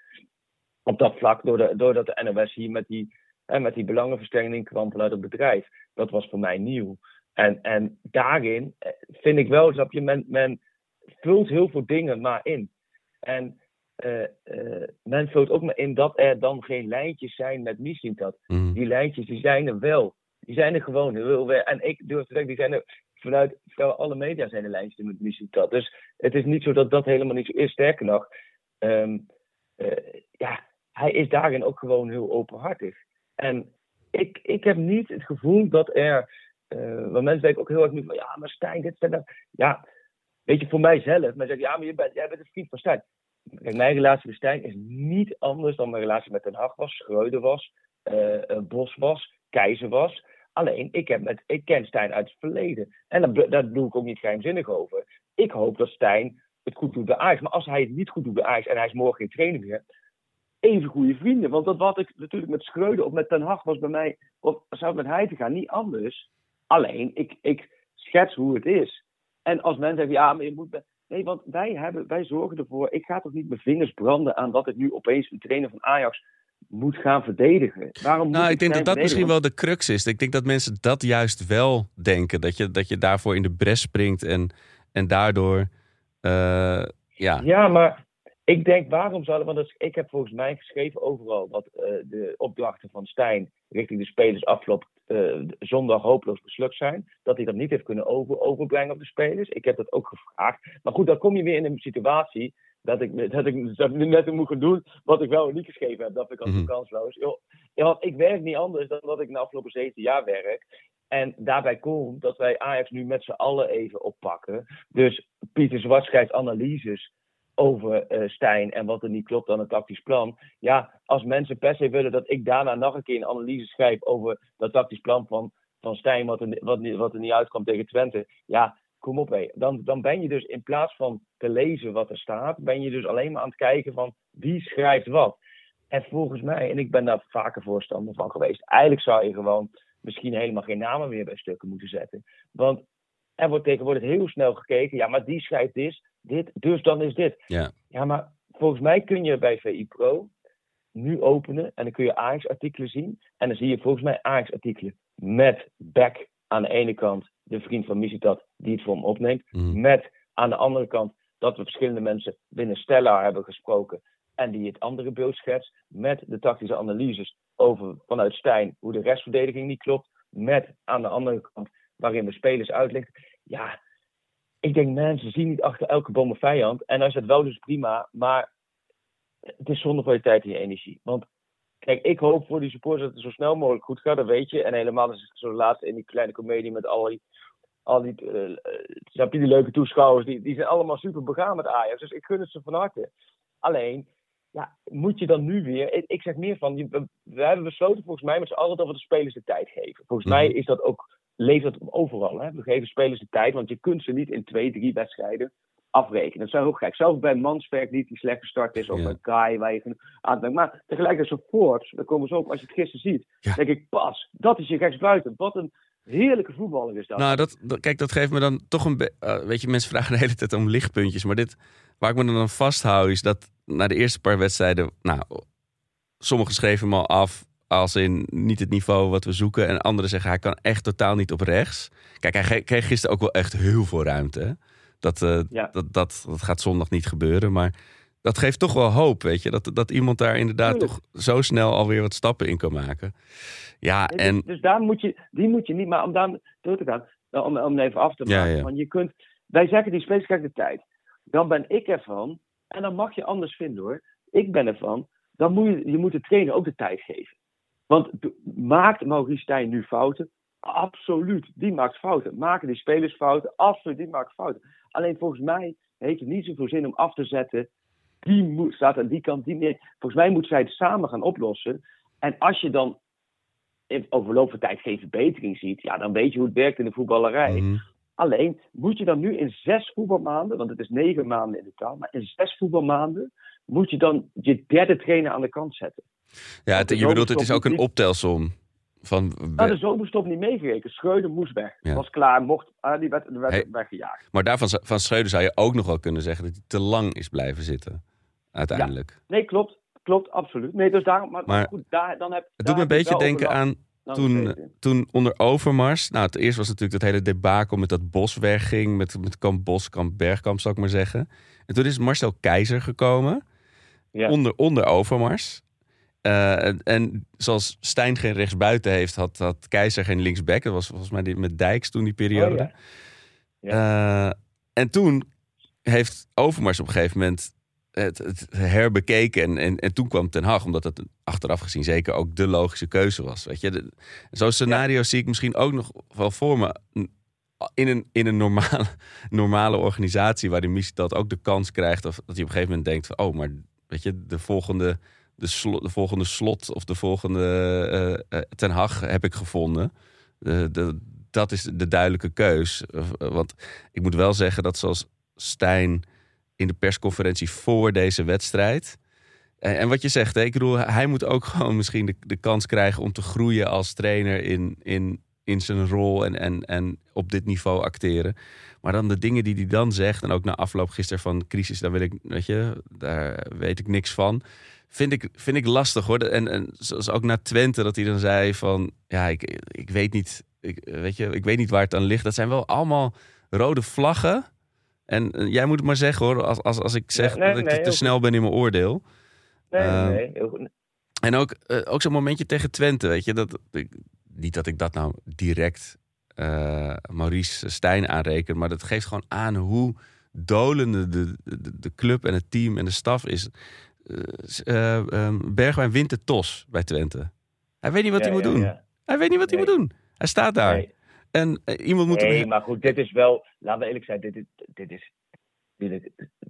op dat vlak, doordat de NOS hier met die, hè, met die belangenverstrengeling kwam vanuit het bedrijf. Dat was voor mij nieuw. En, en daarin vind ik wel, dat je, men, men vult heel veel dingen maar in. En uh, uh, men vult ook maar in dat er dan geen lijntjes zijn met Mislintat. Mm. Die lijntjes die zijn er wel. Die zijn er gewoon. En ik durf te zeggen, die zijn er vanuit alle media zijn er lijntjes met Mislintat. Dus het is niet zo dat dat helemaal niet zo is. Sterker nog, um, uh, ja, hij is daarin ook gewoon heel openhartig. En ik, ik heb niet het gevoel dat er. want mensen denken ook heel erg nu van ja, maar Stijn, dit dat. Ja, weet je, voor mijzelf. Maar zeg ja, maar je bent, jij bent een vriend van Stijn. Mijn relatie met Stijn is niet anders dan mijn relatie met Den Haag was, Schreuder was, uh, Bos was, Keizer was. Alleen, ik, heb met, ik ken Stijn uit het verleden. En daar, daar doe ik ook niet geheimzinnig over. Ik hoop dat Stijn het goed doet bij Ajax. Maar als hij het niet goed doet bij Ajax en hij is morgen geen trainer meer, even goede vrienden. Want dat wat ik natuurlijk met Schreuder of met Den Haag was bij mij, of zou met hij te gaan, niet anders. Alleen, ik, ik schets hoe het is. En als mensen zeggen, ja, maar je moet. Nee, want wij, hebben, wij zorgen ervoor. Ik ga toch niet mijn vingers branden aan dat ik nu opeens een trainer van Ajax moet gaan verdedigen. Waarom nou, ik denk dat dat misschien wel de crux is. Ik denk dat mensen dat juist wel denken. Dat je, dat je daarvoor in de bres springt en, en daardoor. Uh, ja. ja, maar ik denk waarom zouden. Want ik heb volgens mij geschreven overal wat uh, de opdrachten van Stijn richting de spelers afgelopen uh, zondag hopeloos beslukt zijn. Dat hij dat niet heeft kunnen over, overbrengen op de spelers. Ik heb dat ook gevraagd. Maar goed, dan kom je weer in een situatie dat ik, dat ik, dat ik net moet gaan doen wat ik wel niet geschreven heb. Dat ik als mm -hmm. kansloos. Ja, want ik werk niet anders dan dat ik de afgelopen 17 jaar werk. En daarbij komt dat wij Ajax nu met z'n allen even oppakken. Dus Pieter Zwart schrijft analyses over uh, Stijn en wat er niet klopt aan het tactisch plan. Ja, als mensen per se willen dat ik daarna nog een keer een analyse schrijf over dat tactisch plan van, van Stijn, wat er, wat, wat er niet uitkwam tegen Twente. Ja, kom op hé. Dan, dan ben je dus in plaats van te lezen wat er staat, ben je dus alleen maar aan het kijken van wie schrijft wat. En volgens mij, en ik ben daar vaker voorstander van geweest, eigenlijk zou je gewoon misschien helemaal geen namen meer bij stukken moeten zetten. Want er wordt tegenwoordig heel snel gekeken, ja, maar die schrijft dit, dit, dus dan is dit. Ja. ja, maar volgens mij kun je bij VI Pro nu openen en dan kun je Ajax-artikelen zien. En dan zie je volgens mij Ajax-artikelen met back aan de ene kant de vriend van Misitat die het voor hem opneemt. Mhm. Met aan de andere kant dat we verschillende mensen binnen Stella hebben gesproken en die het andere beeld schetst. Met de tactische analyses over vanuit Stijn hoe de restverdediging niet klopt. Met aan de andere kant waarin we spelers uitleggen. Ja, ik denk mensen zien niet achter elke boom een vijand. En dan is het wel dus prima, maar het is zonder van je tijd en je energie. Want kijk, ik hoop voor die supporters dat het zo snel mogelijk goed gaat, dat weet je. En helemaal is het zo laatst in die kleine comedie met al die, al die, uh, die leuke toeschouwers, die, die zijn allemaal super begaan met Ajax. Dus ik gun het ze van harte. Alleen, ja, moet je dan nu weer. Ik zeg meer van. We, hebben besloten volgens mij met z'n allen dat we de spelers de tijd geven. Volgens mij is dat ook leeft dat overal. Hè? We geven spelers de tijd, want je kunt ze niet in twee, drie wedstrijden afrekenen. Dat zou heel gek. Zelfs bij Manswerk, die die slecht gestart is, of ja. bij Kai, waar je aan Maar tegelijkertijd support, daar komen ze ook, als je het gisteren ziet, Ja. denk ik, pas, dat is je rechtsbuiten. Wat een heerlijke voetballer is dat. Nou, dat, dat- kijk, dat geeft me dan toch een... eh, weet je, mensen vragen de hele tijd om lichtpuntjes. Maar dit, waar ik me dan aan vasthoud, is dat na de eerste paar wedstrijden... Nou, sommigen schreven hem al af als in niet het niveau wat we zoeken. En anderen zeggen, hij kan echt totaal niet op rechts. Kijk, hij kreeg gisteren ook wel echt heel veel ruimte. Dat, eh, Ja. dat, dat, dat gaat zondag niet gebeuren. Maar dat geeft toch wel hoop, weet je. Dat, dat iemand daar inderdaad Tuurlijk. toch zo snel alweer wat stappen in kan maken. Ja, Dus- en... Dus daar moet je, die moet je niet, maar om daar door te gaan, nou, om, om even af te Ja, maken. ja. Want je kunt, wij zeggen die spelers krijgen de tijd. Dan ben ik ervan, en dan mag je anders vinden hoor. Ik ben ervan, dan moet je, je moet de trainer ook de tijd geven. Want maakt Maurice Stijn nu fouten? Absoluut, die maakt fouten. Maken die spelers fouten? Absoluut, die maakt fouten. Alleen volgens mij heeft het niet zoveel zin om af te zetten. Die moet, staat aan die kant, die nee. Volgens mij moeten zij het samen gaan oplossen. En als je dan in overloop van tijd geen verbetering ziet, ja, dan weet je hoe het werkt in de voetballerij. Mhm. Alleen moet je dan nu in zes voetbalmaanden, want het is negen maanden in totaal, maar in zes voetbalmaanden moet je dan je derde trainer aan de kant zetten. Ja, het- je bedoelt, het is ook een optelsom. Van, Nou, de zomerstop niet meegerekend. Schreuder moest weg. Ja. Was klaar, mocht, ah, die werd, die werd Hey. weggejaagd. maar daarvan van Schreuder zou je ook nog wel kunnen zeggen dat hij te lang is blijven zitten. Uiteindelijk. Nee, klopt. Klopt, absoluut. Nee, dus daarom, maar, Maar goed, daar, dan heb, Het daar doet me een beetje denken aan toen, toen onder Overmars. Nou, het eerst was natuurlijk dat hele debakel met dat Bos wegging. Met, met kamp Bos, kamp Bergkamp, zou ik maar zeggen. En toen is Marcel Keizer gekomen. Ja. Onder, onder Overmars. Eh, en, zoals Stijn geen rechtsbuiten heeft, had, had Keizer geen linksback. Dat was volgens mij die, met Dijks toen die periode. Oh, ja. Eh, en toen heeft Overmars op een gegeven moment het, het herbekeken. En, en, en toen kwam Ten Hag, omdat het achteraf gezien zeker ook de logische keuze was. Weet je? Zo'n scenario zie ik misschien ook nog wel voor me. In een, in een normale, normale organisatie waarin Missie ook de kans krijgt. Of dat hij op een gegeven moment denkt van, oh, maar weet je, de volgende, de, de volgende slot of de volgende eh, Ten Hag heb ik gevonden. De, de, dat is de duidelijke keus. Eh, Want ik moet wel zeggen dat zoals Stijn in de persconferentie voor deze wedstrijd. En, en wat je zegt, hè, ik bedoel, hij moet ook gewoon misschien de, de kans krijgen om te groeien als trainer in, in, in zijn rol en, en, en op dit niveau acteren. Maar dan de dingen die hij dan zegt, en ook na afloop gisteren van crisis, daar wil ik, weet je, daar weet ik niks van. Vind ik, vind ik lastig hoor. En, en zoals ook naar Twente, dat hij dan zei van ja, ik, ik weet niet, ik, weet je, ik weet niet waar het aan ligt. Dat zijn wel allemaal rode vlaggen. En jij moet het maar zeggen hoor, als, als, als ik zeg nee, dat ik nee, te snel ben in mijn oordeel. Nee, Eh, nee, heel goed. En ook, eh, ook zo'n momentje tegen Twente, weet je. Dat, ik- niet dat ik dat nou direct eh, Maurice Stijn aanreken, maar dat geeft gewoon aan hoe dolende de, de, de club en het team en de staf is. Eh, eh, ehm, Bergwijn wint de tos bij Twente. Hij weet niet wat Ja, hij moet ja, doen. ja. Hij weet niet wat hij moet doen. Hij staat daar. Nee. En eh, iemand moet Nee, maar goed, dit is wel, laten we eerlijk zijn, dit is, dit is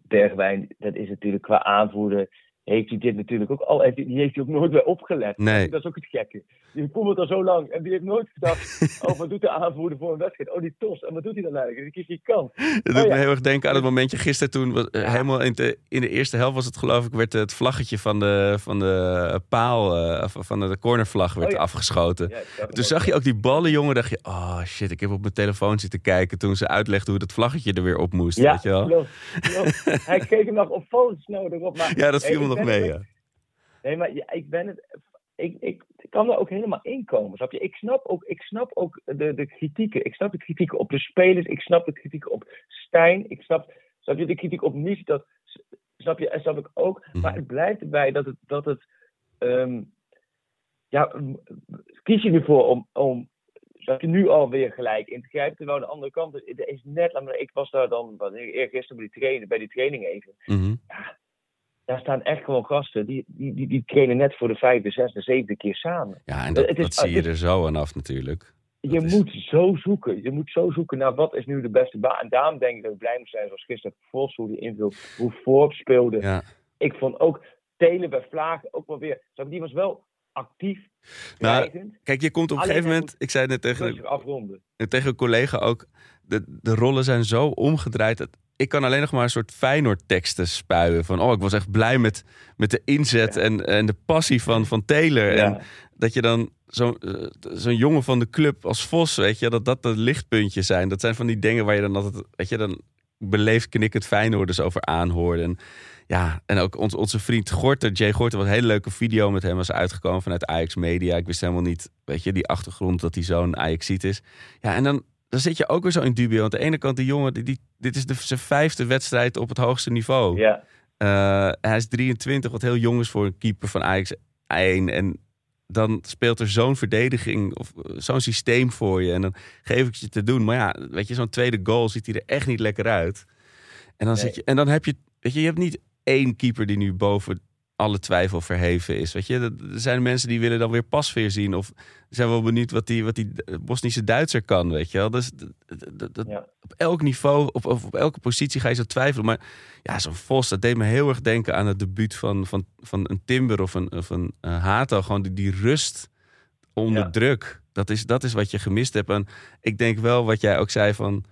Bergwijn, dat is natuurlijk qua aanvoerder, heeft hij dit natuurlijk ook al, heeft die heeft hij ook nooit weer opgelet. Nee. Dat is ook het gekke. Die voetbalt al zo lang en die heeft nooit gedacht, oh, wat doet de aanvoerder voor een wedstrijd? Oh, die tos, en wat doet hij dan eigenlijk? Die kiest die kant. Het doet Oh, me ja. heel erg denken aan het momentje gisteren toen... was, eh, helemaal in de, in de eerste helft was het geloof ik... werd het vlaggetje van de, van de paal... eh, van de cornervlag werd Oh, ja. afgeschoten. Ik Toen ook, zag je ook die ballen, jongen. dacht je, oh shit, ik heb op mijn telefoon zitten kijken... toen ze uitlegden hoe dat vlaggetje er weer op moest. Ja, weet je wel? klopt. klopt. Hij keek hem nog op foto's snel erop. Maar, Ja, dat viel me ik nog mee, ja. Nee, maar ja, ik ben het. Ik, ik, ik kan er ook helemaal in komen. Snap je? Ik snap ook, ik snap ook de, de kritieken. Ik snap de kritieken op de spelers. Ik snap de kritieken op Stijn. Ik snap, snap je de kritiek op Mies. Dat snap je, en snap ik ook. Mhm. Maar het blijft erbij dat het. Dat het ehm, ja, kies je ervoor om, om dat je nu alweer gelijk in te grijpen. Terwijl aan de andere kant, er is net, ik was daar dan eergisteren bij die, trainen, bij die training even Mhm. Daar staan echt gewoon gasten. Die, die, die, die trainen net voor de vijfde, zesde, zevende keer samen. Ja, en dat, Het is- dat zie je er zo aan af natuurlijk. Je is- moet zo zoeken. Je moet zo zoeken naar wat is nu de beste baan. En daarom denk ik dat ik blij moet zijn zoals gisteren Vos, hoe die invult, hoe Forbes speelde. Ja. Ik vond ook Telen bij Vlaag ook wel weer. Die was wel actief, Nou. Kijk, je komt op een gegeven moment... Ik zei net tegen, Rustig afronden. En tegen een collega ook, de, de rollen zijn zo omgedraaid. Dat ik kan alleen nog maar een soort Feyenoord-teksten spuien. Van, oh, ik was echt blij met, met de inzet en, en de passie van, van Taylor. Ja. En dat je dan zo- eh, zo'n jongen van de club als Vos, weet je, dat dat de lichtpuntjes zijn. Dat zijn van die dingen waar je dan altijd, weet je, dan beleefd knikkend Feyenoorders over aanhoorde. En ja, en ook ons, onze vriend Gorter, Jay Gorter, wat een hele leuke video met hem was uitgekomen vanuit Ajax Media. Ik wist helemaal niet, weet je, die achtergrond dat hij zo'n Ajaxiet is. Ja, en dan, dan zit je ook weer zo in dubio. Aan de ene kant, die jongen, die, die, dit is de, zijn vijfde wedstrijd op het hoogste niveau. Ja. Eh, hij is 23, wat heel jong is voor een keeper van Ajax 1. En dan speelt er zo'n verdediging of eh, zo'n systeem voor je. En dan geef ik je te doen. Maar ja, weet je, zo'n tweede goal ziet hij er echt niet lekker uit. En dan, Nee. zit je, en dan heb je, weet je, je hebt niet één keeper die nu boven alle twijfel verheven is. Weet je, er zijn mensen die willen dan weer Pasveer zien. Of zijn wel benieuwd wat die, wat die Bosnische Duitser kan, weet je wel. Dus dat, dat, Ja. op elk niveau, op, op, op elke positie ga je zo twijfelen. Maar ja, zo'n Vos, dat deed me heel erg denken aan het debuut van, van, van een Timber of een, of een eh, Hato. Gewoon die, die rust onder Ja. druk. Dat is, dat is wat je gemist hebt. En ik denk wel wat jij ook zei van...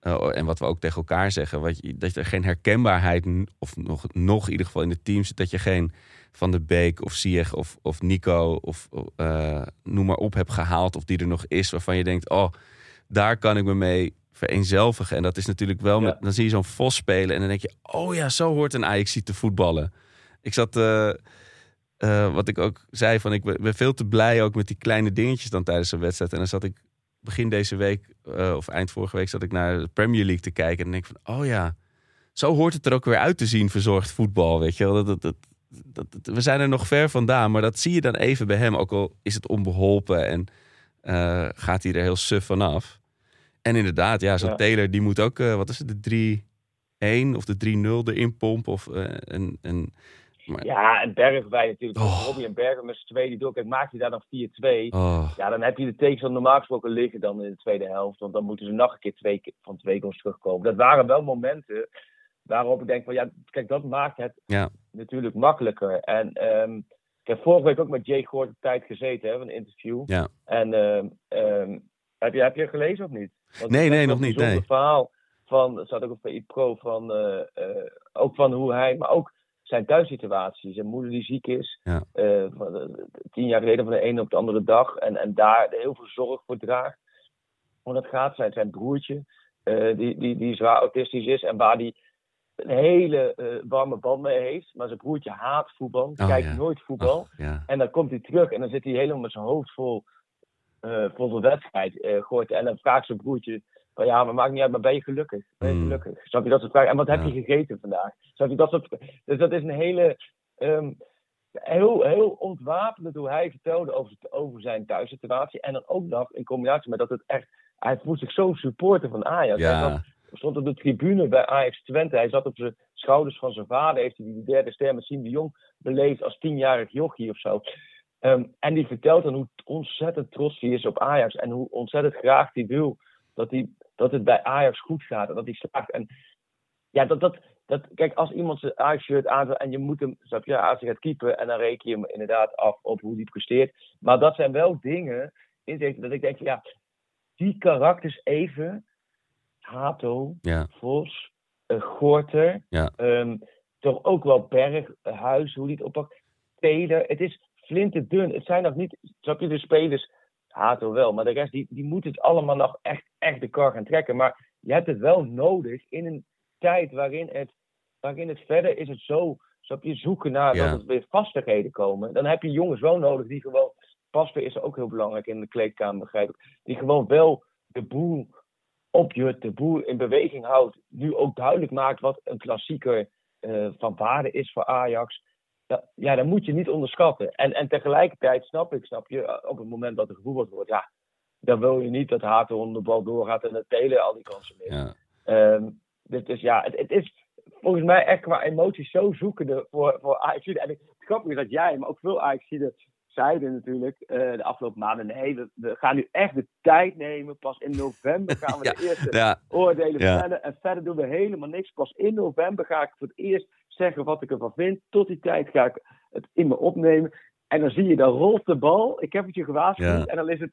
eh, en wat we ook tegen elkaar zeggen, wat je, dat er geen herkenbaarheid, of nog, nog in ieder geval in het team zit, dat je geen Van de Beek of Sieg of, of Nico of eh, noem maar op hebt gehaald, of die er nog is, waarvan je denkt, oh, daar kan ik me mee vereenzelvigen. En dat is natuurlijk wel, met, Ja. dan zie je zo'n Vos spelen en dan denk je, oh ja, zo hoort een Ajax te voetballen. Ik zat, eh, eh, wat ik ook zei, van ik ben, ben veel te blij ook met die kleine dingetjes dan tijdens een wedstrijd. En dan zat ik begin deze week, eh, of eind vorige week, zat ik naar de Premier League te kijken. En denk ik van, oh ja, zo hoort het er ook weer uit te zien, verzorgd voetbal. Weet je wel, dat, dat, dat, we zijn er nog ver vandaan, maar dat zie je dan even bij hem. Ook al is het onbeholpen en eh, gaat hij er heel suf vanaf. En inderdaad, ja, zo'n Ja. Taylor, die moet ook, eh, wat is het, de 3-1 of de 3-0 erin pompen. Of, en, en, maar, Ja, en Bergwijn natuurlijk. Oh. Robbie en Bergen met z'n tweeën die door. Kijk, maak je daar dan 4-2. oh, Ja, dan heb je de tegenstander normaal gesproken liggen dan in de tweede helft. Want dan moeten ze nog een keer twee, van twee goals terugkomen. Dat waren wel momenten waarop ik denk van ja, kijk, dat maakt het Ja. natuurlijk makkelijker. En ehm, ik heb vorige week ook met Jay Goort de tijd gezeten, hè, een interview. Ja. En ehm, ehm, heb, je, heb je gelezen of niet? Want Nee, nee, nog niet, een nee. verhaal van, staat ook op PI Pro, van, eh, eh, ook van hoe hij, maar ook zijn thuissituatie. Zijn moeder die ziek is, Ja. eh, tien jaar geleden van de ene op de andere dag. En, en daar heel veel zorg voor draagt. Hoe dat gaat, zijn, zijn broertje, eh, die, die, die zwaar autistisch is en waar die een hele eh, warme band mee heeft. Maar zijn broertje haat voetbal, Oh, kijkt ja. nooit voetbal. ja. En dan komt hij terug en dan zit hij helemaal met zijn hoofd vol, vol de wedstrijd. gooit. En dan vraagt zijn broertje: van, Ja, maar maakt niet uit, maar ben je gelukkig? Ben je Mm. gelukkig? Snap je dat soort vragen? En wat heb je gegeten vandaag? Snap je dat soort Dus dat is een hele. ehm, heel, heel ontwapenend hoe hij vertelde over, over zijn thuissituatie. En dan ook nog in combinatie met dat het echt. Hij voelt zich zo supporter van Ajax. Hij zat- Ja, stond op de tribune bij Ajax Twente. Hij zat op zijn schouders van zijn vader. Heeft hij die derde ster met Siem de Jong beleefd als tienjarig jochie of zo. Ehm, en die vertelt dan hoe ontzettend trots hij is op Ajax. En hoe ontzettend graag hij wil dat, hij, dat het bij Ajax goed gaat. En dat hij slaagt. En ja, dat, dat, dat, kijk, als iemand zijn Ajax-shirt aandoet en je moet hem, snap je, als hij gaat keepen. En dan reken je hem inderdaad af op hoe hij presteert. Maar dat zijn wel dingen, inzichten, dat ik denk, ja, die karakters even. Hato, ja, Vos, eh, Gorter, Ja. ehm, toch ook wel Berghuis, hoe die het oppakt. Taylor, het is flinterdun. Het zijn nog niet, snap je, de spelers, Hato wel, maar de rest, die, die moeten het allemaal nog echt, echt de kar gaan trekken. Maar je hebt het wel nodig in een tijd waarin het, waarin het verder is het zo, snap je, zoeken naar Ja. dat er weer vastigheden komen. Dan heb je jongens wel nodig die gewoon, Pasver is ook heel belangrijk in de kleedkamer, begrijp ik, die gewoon wel de boel opjut, de boel in beweging houdt. Nu ook duidelijk maakt wat een klassieker eh, van waarde is voor Ajax. Ja, ja, dat moet je niet onderschatten. En, en tegelijkertijd snap ik, snap je, eh, op het moment dat er gevoetbald wordt, ja, dan wil je niet dat Hato de bal doorgaat en het Telen al die kansen mist. ja. Ehm, dus, dus ja, het, het is volgens mij echt qua emoties zo zoekende voor, voor Ajax. En het grappige is dat jij, maar ook veel Ajax zeiden natuurlijk eh, de afgelopen maanden, nee, we, we gaan nu echt de tijd nemen. Pas in november gaan we Ja, de eerste ja, oordelen Ja. vellen. En verder doen we helemaal niks. Pas in november ga ik voor het eerst zeggen wat ik ervan vind. Tot die tijd ga ik het in me opnemen. En dan zie je, dan rolt de bal. Ik heb het je gewaarschuwd. En dan is het,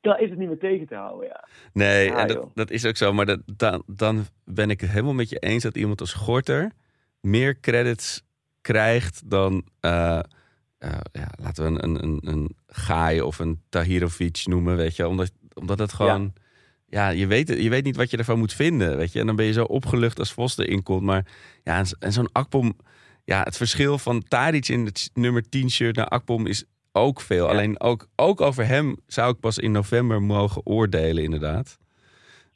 dan is het niet meer tegen te houden. Ja. Nee, Ja, en dat, dat is ook zo. Maar dat, dan, dan ben ik het helemaal met je eens dat iemand als Gorter meer credits krijgt dan, eh, eh, ja, laten we een, een, een, een Gaai of een Tahirovic noemen, weet je. Omdat, omdat het gewoon, ja, je, weet, je weet niet wat je ervan moet vinden, weet je. En dan ben je zo opgelucht als Vos erin komt. Maar ja, en zo'n Akpom, ja, het verschil van Tadic in het nummer 10 shirt naar Akpom is ook veel. Ja. Alleen ook, ook over hem zou ik pas in november mogen oordelen, inderdaad.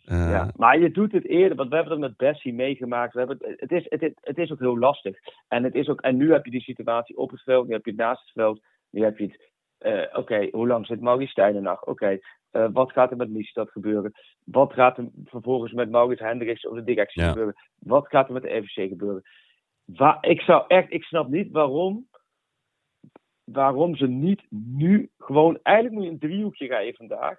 Eh, Ja, maar je doet het eerder, want we hebben het met Bessie meegemaakt. We hebben het, het, is, het, is, het is ook heel lastig. En, het is ook, en nu heb je die situatie op het veld, nu heb je het naast het veld, nu heb je het. eh, Oké, hoe lang zit Maurice Stijn er nog? Oké, eh, wat gaat er met Miestad gebeuren? Wat gaat er vervolgens met Maurice Hendricks of de directie Ja. gebeuren? Wat gaat er met de FVC gebeuren? Waar, ik zou echt, ik snap niet waarom, waarom ze niet nu gewoon, eigenlijk moet je een driehoekje rijden vandaag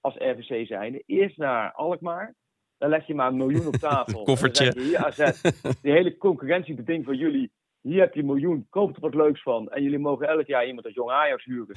als RVC zijnde. Eerst naar Alkmaar. Dan leg je maar een miljoen op tafel. Koffertje. Dan je, hier AZ, die hele concurrentiebeding voor jullie. Hier heb je een miljoen, koop er wat leuks van. En jullie mogen elk jaar iemand als jong Ajax huren.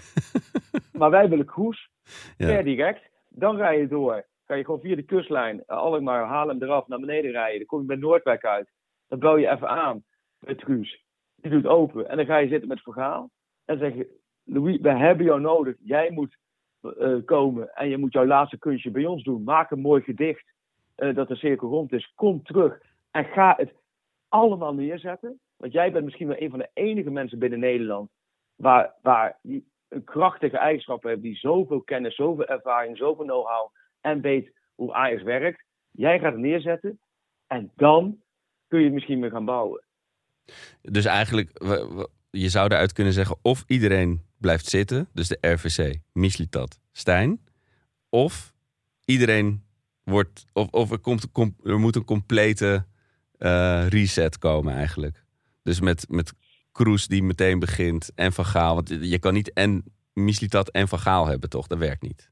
maar wij willen Kroes, Ja. per direct. Dan rij je door Kan je gewoon via de kustlijn, uh, Alkmaar, Haarlem eraf, naar beneden rijden. Dan kom je bij Noordwijk uit. Dan bel je even aan met Truus. Die doet open. En dan ga je zitten met verhaal. En zeg je, Louis, we hebben jou nodig. Jij moet uh, komen en je moet jouw laatste kunstje bij ons doen. Maak een mooi gedicht uh, dat de cirkel rond is. Kom terug en ga het allemaal neerzetten. Want jij bent misschien wel een van de enige mensen binnen Nederland waar, waar die een krachtige eigenschap heeft, die zoveel kennis, zoveel ervaring, zoveel know-how en weet hoe Ajax werkt. Jij gaat het neerzetten en dan kun je het misschien weer gaan bouwen. Dus eigenlijk, je zou eruit kunnen zeggen of iedereen blijft zitten, dus de RVC, Mislitat, Stijn, of iedereen wordt, of, of er, komt, er moet een complete uh, reset komen eigenlijk. Dus met, met Kroes die meteen begint en Van Gaal. Want je kan niet en Mislitat en Van Gaal hebben, toch? Dat werkt niet.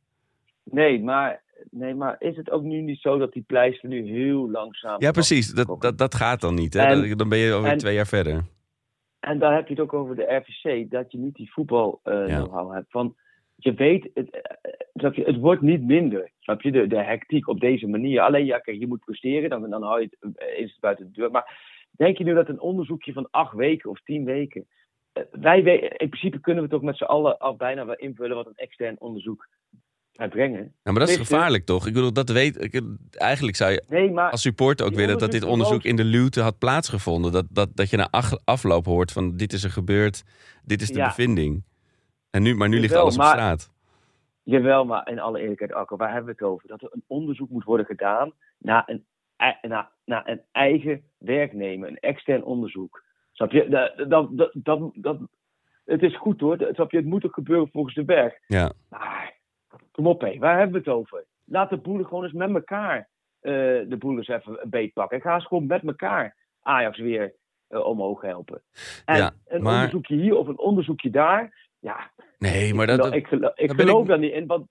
Nee, maar, nee, maar is het ook nu niet zo dat die pleister nu heel langzaam... Ja, precies. Dat, dat, dat gaat dan niet. Hè? En, dan ben je alweer en, twee jaar verder. En daar heb je het ook over de RVC. Dat je niet die voetbal uh, ja. know-how hebt. Van, je weet, het, uh, je, het wordt niet minder. Snap je? De, de hectiek op deze manier. Alleen, ja, kijk, je moet presteren. Dan, dan hou je het, is het buiten de deur. Maar Denk je nu dat een onderzoekje van acht weken of tien weken. Uh, wij, in principe kunnen we toch met z'n allen al bijna wel invullen wat een extern onderzoek gaat brengen. Ja, maar dat is gevaarlijk toch? Ik bedoel, dat weet ik. Eigenlijk zou je nee, als supporter ook willen dat dit onderzoek in de luwte had plaatsgevonden. Dat, dat, dat je na afloop hoort van dit is er gebeurd, dit is de ja. bevinding. En nu, maar nu ligt alles op straat. Jawel, maar in alle eerlijkheid, Akko, waar hebben we het over? Dat er een onderzoek moet worden gedaan naar een naar, naar een eigen werknemer, een extern onderzoek. Snap je? Dat, dat, dat, dat, het is goed hoor, snap je? Het moet ook gebeuren volgens de berg. Ja. Maar, kom op hé, waar hebben we het over? Laat de boelen gewoon eens met elkaar uh, de boelers even een beet pakken. En ga eens gewoon met elkaar Ajax weer uh, omhoog helpen. En ja, een maar... onderzoekje hier of een onderzoekje daar, ja. Nee, maar dat... Ik geloof, ik geloof ik... daar niet in, want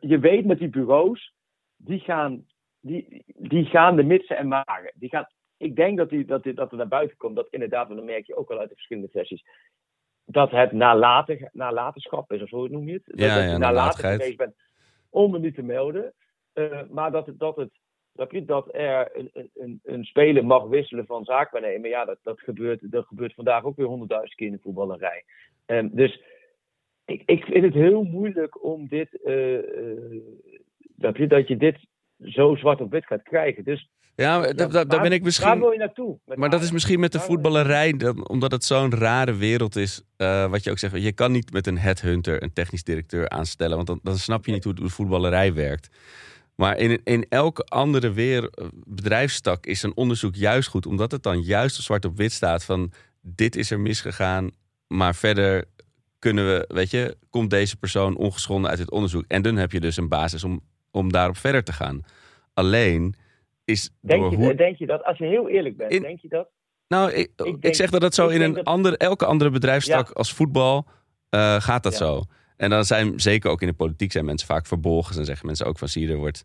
je weet met die bureaus, die gaan die, die gaan de mitsen en magen. Die gaan, ik denk dat, die, dat, die, dat er naar buiten komt, dat inderdaad, en dan merk je ook wel uit de verschillende versies, dat het nalatig, nalatenschap is, of hoe noem je het? Ja, dat ja, je nalatig geweest bent om het niet te melden. Uh, maar dat, dat, het, dat, dat er een, een, een speler mag wisselen van zaakwaarnemer, ja, dat, dat, gebeurt, dat gebeurt vandaag ook weer honderdduizend keer in de voetballerij. Um, dus ik, ik vind het heel moeilijk om dit, uh, uh, dat, je, dat je dit zo zwart op wit gaat krijgen. Dus ja, ja daar, daar ben ik misschien. Waar wil je naartoe? Maar dat is misschien met de voetballerij, omdat het zo'n rare wereld is. Uh, wat je ook zegt, je kan niet met een headhunter een technisch directeur aanstellen, want dan, dan snap je niet hoe de voetballerij werkt. Maar in, in elke andere weer, bedrijfstak is een onderzoek juist goed, omdat het dan juist zwart op wit staat van dit is er misgegaan, maar verder kunnen we, weet je, komt deze persoon ongeschonden uit het onderzoek. En dan heb je dus een basis om om daarop verder te gaan. Alleen is. Denk, door je, hoe... denk je dat, als je heel eerlijk bent, in... denk je dat? Nou, ik, ik, denk, ik zeg dat het zo in een dat... andere, elke andere bedrijfstak ja. als voetbal uh, gaat dat ja. zo. En dan zijn zeker ook in de politiek zijn mensen vaak verbolgen. Dan zeggen mensen ook van zie je, er wordt,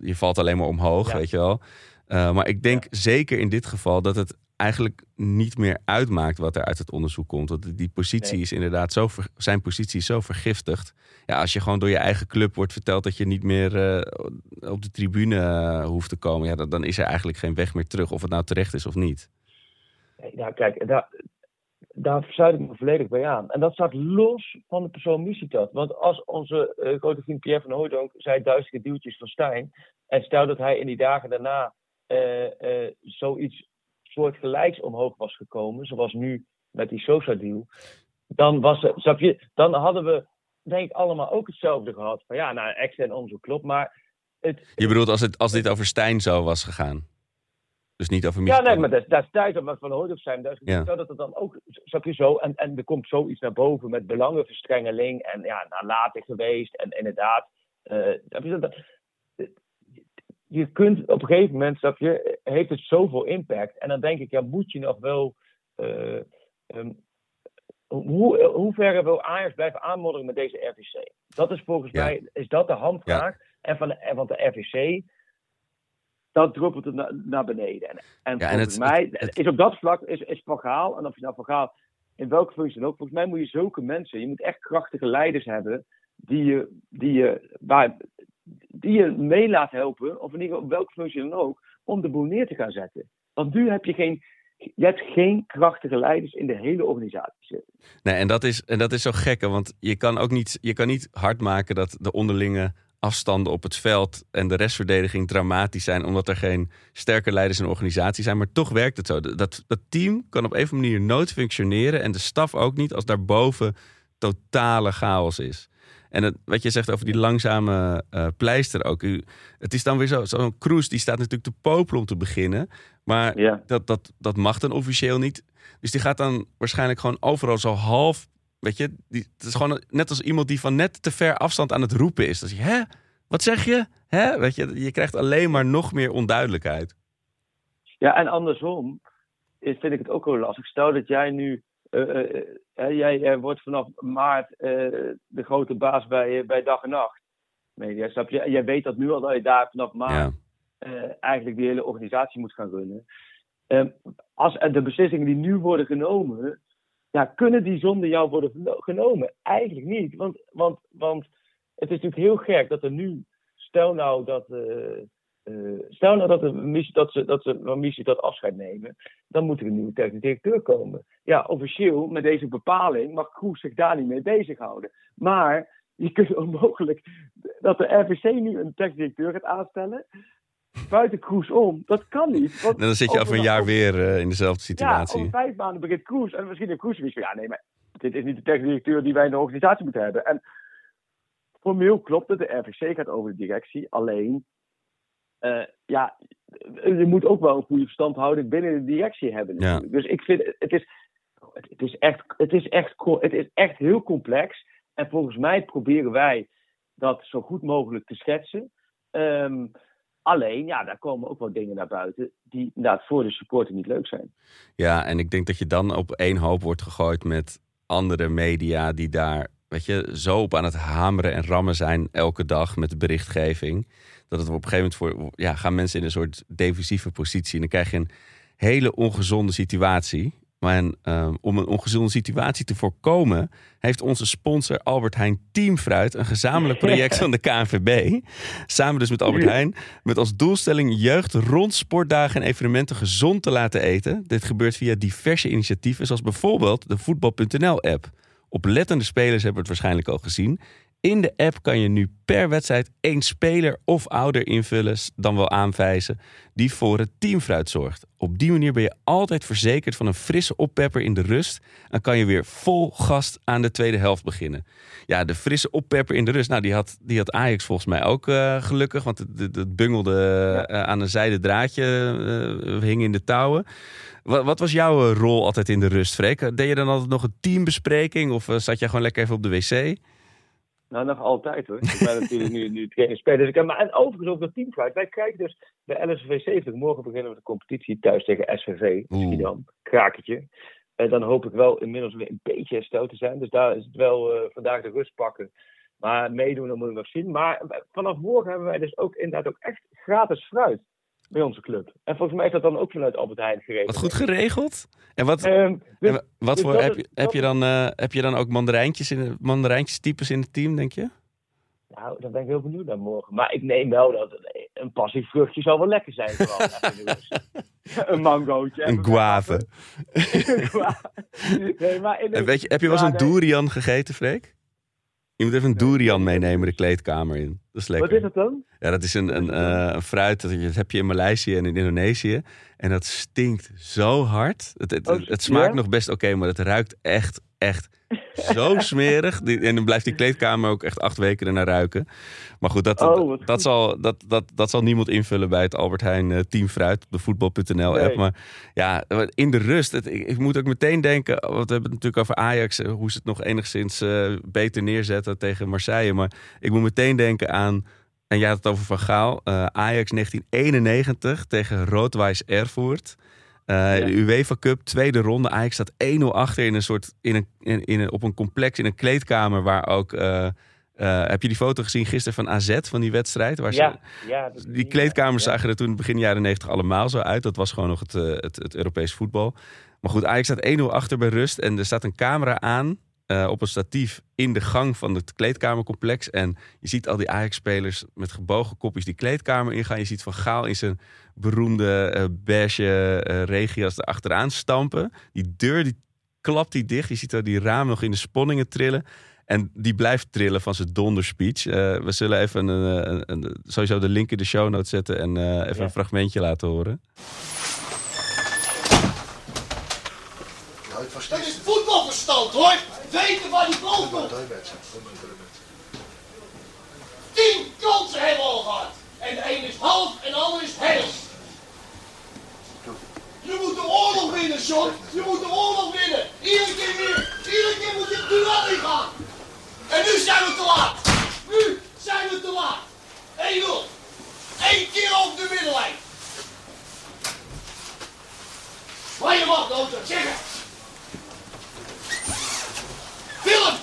je valt alleen maar omhoog, ja. weet je wel. Uh, maar ik denk zeker in dit geval dat het eigenlijk niet meer uitmaakt wat er uit het onderzoek komt. Dat die positie nee. is inderdaad zo, ver, zijn positie is zo vergiftigd. Ja, als je gewoon door je eigen club wordt verteld dat je niet meer uh, op de tribune uh, hoeft te komen, ja, dan, dan, is er eigenlijk geen weg meer terug, of het nou terecht is of niet. Nee, nou, kijk, daar, daar sluit ik me volledig bij aan. En dat staat los van de persoon Missietat. Want als onze uh, grote vriend Pierre van Hooydonk zei duizenden duwtjes van Stijn, en stel dat hij in die dagen daarna zoiets soortgelijks omhoog was gekomen, zoals nu met die Sosa-deal, dan, was het, snap je, dan hadden we denk ik allemaal ook hetzelfde gehad. Van ja, nou, extern onderzoek klopt, maar... Het, je bedoelt als, het, als dit over Stijn zo was gegaan? Dus niet over Ja, nee, maar dat, is tijd om van hoort op zijn. Ja. dat het dan ook, snap je zo, en, en er komt zoiets naar boven met belangenverstrengeling en ja, nalatig geweest en inderdaad, uh, dat, je kunt op een gegeven moment, snap je, heeft het zoveel impact. En dan denk ik, ja, moet je nog wel. Uh, um, hoe, hoe ver wil Ajax blijven aanmodderen met deze RVC? Dat is volgens ja. mij is dat de handvraag. Ja. En van de, want de RVC, dat druppelt het na, naar beneden. En, en ja, volgens en het, mij het, is op dat vlak is, is Van Gaal, en of je nou Van Gaal in welke functie dan ook, volgens mij moet je zulke mensen, je moet echt krachtige leiders hebben die je, die je waar, die je mee laat helpen, of in welke functie dan ook, om de boel neer te gaan zetten. Want nu heb je geen, hebt geen krachtige leiders in de hele organisatie zitten. Nee, en dat is, en dat is zo gek, want je kan ook niet, je kan niet hard maken dat de onderlinge afstanden op het veld en de restverdediging dramatisch zijn, omdat er geen sterke leiders in de organisatie zijn. Maar toch werkt het zo. Dat, dat team kan op een of andere manier nooit functioneren en de staf ook niet als daarboven totale chaos is. En het, wat je zegt over die langzame uh, pleister ook. U, het is dan weer zo. Zo'n cruise die staat natuurlijk te popelen om te beginnen. Maar Ja. dat, dat, dat mag dan officieel niet. Dus die gaat dan waarschijnlijk gewoon overal zo half. Weet je, die, het is gewoon net als iemand die van net te ver afstand aan het roepen is. Dan zeg je, hè? Wat zeg je? Hè? Weet je, je krijgt alleen maar nog meer onduidelijkheid. Ja, en andersom vind ik het ook wel lastig. Stel dat jij nu, eh, eh, eh, jij eh, wordt vanaf maart eh, de grote baas bij, eh, bij dag en nacht. Media, snap je? Jij weet dat nu al dat je daar vanaf maart Ja. eh, eigenlijk die hele organisatie moet gaan runnen. Ehm, als de beslissingen die nu worden genomen, ja, kunnen die zonder jou worden geno- genomen? Eigenlijk niet. Want, want, want het is natuurlijk heel gek dat er nu, stel nou dat, eh, eh, stel nou dat, dat ze, dat ze van missie dat afscheid nemen, dan moet er een nieuwe technisch directeur komen. Ja, officieel, met deze bepaling, mag Kroes zich daar niet mee bezighouden. Maar je kunt onmogelijk dat de RVC nu een technisch directeur gaat aanstellen. Buiten Kroes om. Dat kan niet. want dan zit je over een jaar weer eh, in dezelfde Ja, situatie. over vijf maanden begint Kroes. En misschien een Kroes van, ja nee, maar dit is niet de technisch directeur die wij in de organisatie moeten hebben. En formeel klopt het, de RVC gaat over de directie. Alleen, ja, je moet ook wel een goede verstandhouding binnen de directie hebben. Ja. Dus ik vind, het is, het is, echt, het, is echt, het is echt heel complex. En volgens mij proberen wij dat zo goed mogelijk te schetsen. Ehm, alleen, ja, daar komen ook wel dingen naar buiten die inderdaad voor de supporter niet leuk zijn. Ja, en ik denk dat je dan op één hoop wordt gegooid met andere media die daar, weet je, zo op aan het hameren en rammen zijn elke dag met de berichtgeving. Dat het op een gegeven moment voor, ja, gaan mensen in een soort defensieve positie. En dan krijg je een hele ongezonde situatie. Maar en, ehm, om een ongezonde situatie te voorkomen, heeft onze sponsor Albert Heijn Teamfruit een gezamenlijk project van de KNVB. Samen dus met Albert Heijn. Met als doelstelling jeugd rond sportdagen en evenementen gezond te laten eten. Dit gebeurt via diverse initiatieven, zoals bijvoorbeeld de Voetbal.nl-app. Oplettende spelers hebben het waarschijnlijk al gezien. In de app kan je nu per wedstrijd één speler of ouder invullen, dan wel aanwijzen, die voor het teamfruit zorgt. Op die manier ben je altijd verzekerd van een frisse oppepper in de rust en kan je weer vol gast aan de tweede helft beginnen. Ja, de frisse oppepper in de rust, nou die had, die had Ajax volgens mij ook eh, gelukkig, want het, het, bungelde eh, aan een zijde draadje, eh, hing in de touwen. Wat, wat was jouw rol altijd in de rust, Freek? Deed je dan altijd nog een teambespreking of zat jij gewoon lekker even op de wc? Nou, nog altijd hoor. Ik ben natuurlijk nu, nu speler. Dus ik heb, maar en overigens over dat teamfight. Wij kijken dus bij LSV 70. Morgen beginnen we de competitie thuis tegen SVV. Schiedam. Krakertje. En dan hoop ik wel inmiddels weer een beetje hersteld te zijn. Dus daar is het wel eh, vandaag de rust pakken. Maar meedoen, dan moeten we nog zien. Maar vanaf morgen hebben wij dus ook inderdaad ook echt gratis fruit bij onze club. En volgens mij is dat dan ook vanuit Albert Heijn geregeld. Wat goed geregeld. En wat, Ehm, dus- en wa- wat dus voor, heb, is- heb, je dan, eh, heb je dan ook mandarijntjes, in, mandarijntjes types in het team, denk je? Nou, daar ben ik heel benieuwd naar morgen. Maar ik neem wel dat een passief vruchtje zal wel lekker zijn. Vooral een mangootje. Een guave. Een guave. nee, maar in de- En weet je, heb je wel eens een nee. durian gegeten, Freek? Je moet even een durian meenemen de kleedkamer in. Dat is lekker. Wat is dat dan? Ja, dat is een, een, eh, een fruit. Dat, dat heb je in Maleisië en in Indonesië. En dat stinkt zo hard. Het, het, Oh, het smaakt ja? nog best oké, maar het ruikt echt, echt zo smerig. Die- En dan blijft die kleedkamer ook echt acht weken ernaar ruiken. Maar goed, dat, Oh, dat, dat, zal, dat, dat, dat zal niemand invullen bij het Albert Heijn eh, Team Fruit, de voetbal.nl app. Nee. Maar ja, in de rust. Het, ik, ik moet ook meteen denken, want we hebben het natuurlijk over Ajax, eh, hoe ze het nog enigszins eh, beter neerzetten tegen Marseille. Maar ik moet meteen denken aan, en jij had het over Van Gaal, Ajax 1991 tegen Rood-Wijs Erfurt. Eh, De UEFA Cup, tweede ronde. Ajax staat 1-0 achter in een soort, in een, in, in een, op een complex, in een kleedkamer waar ook... eh, eh, heb je die foto gezien gisteren van AZ, van die wedstrijd? Waar ze, Ja, dat- die kleedkamers ja. zagen er toen begin jaren 90 allemaal zo uit. Dat was gewoon nog het, het, het Europees voetbal. Maar goed, Ajax staat 1-0 achter bij rust. En er staat een camera aan eh, op een statief in de gang van het kleedkamercomplex. En je ziet al die Ajax-spelers met gebogen kopjes die kleedkamer ingaan. Je ziet Van Gaal in zijn beroemde eh beige eh regias erachteraan stampen. Die deur die klapt die dicht. Je ziet al die raam nog in de sponningen trillen. En die blijft trillen van zijn donderspeech. Eh we zullen even een, een, een- sowieso de link in de show notes zetten en eh, even Ja. een fragmentje laten horen. Dat is voetbalverstand hoor. Weten waar die bal komt. Tien kansen hebben we al gehad. En de een is half en de ander is helft. Je moet de oorlog winnen, John. Je moet de oorlog winnen. Iedere keer weer. Iedere keer moet je het duel ingaan. En nu zijn we te laat. Nu zijn we te laat. 1-0. Eén keer over de middenlijn. Maar je mag nooit dat zeggen. Willem!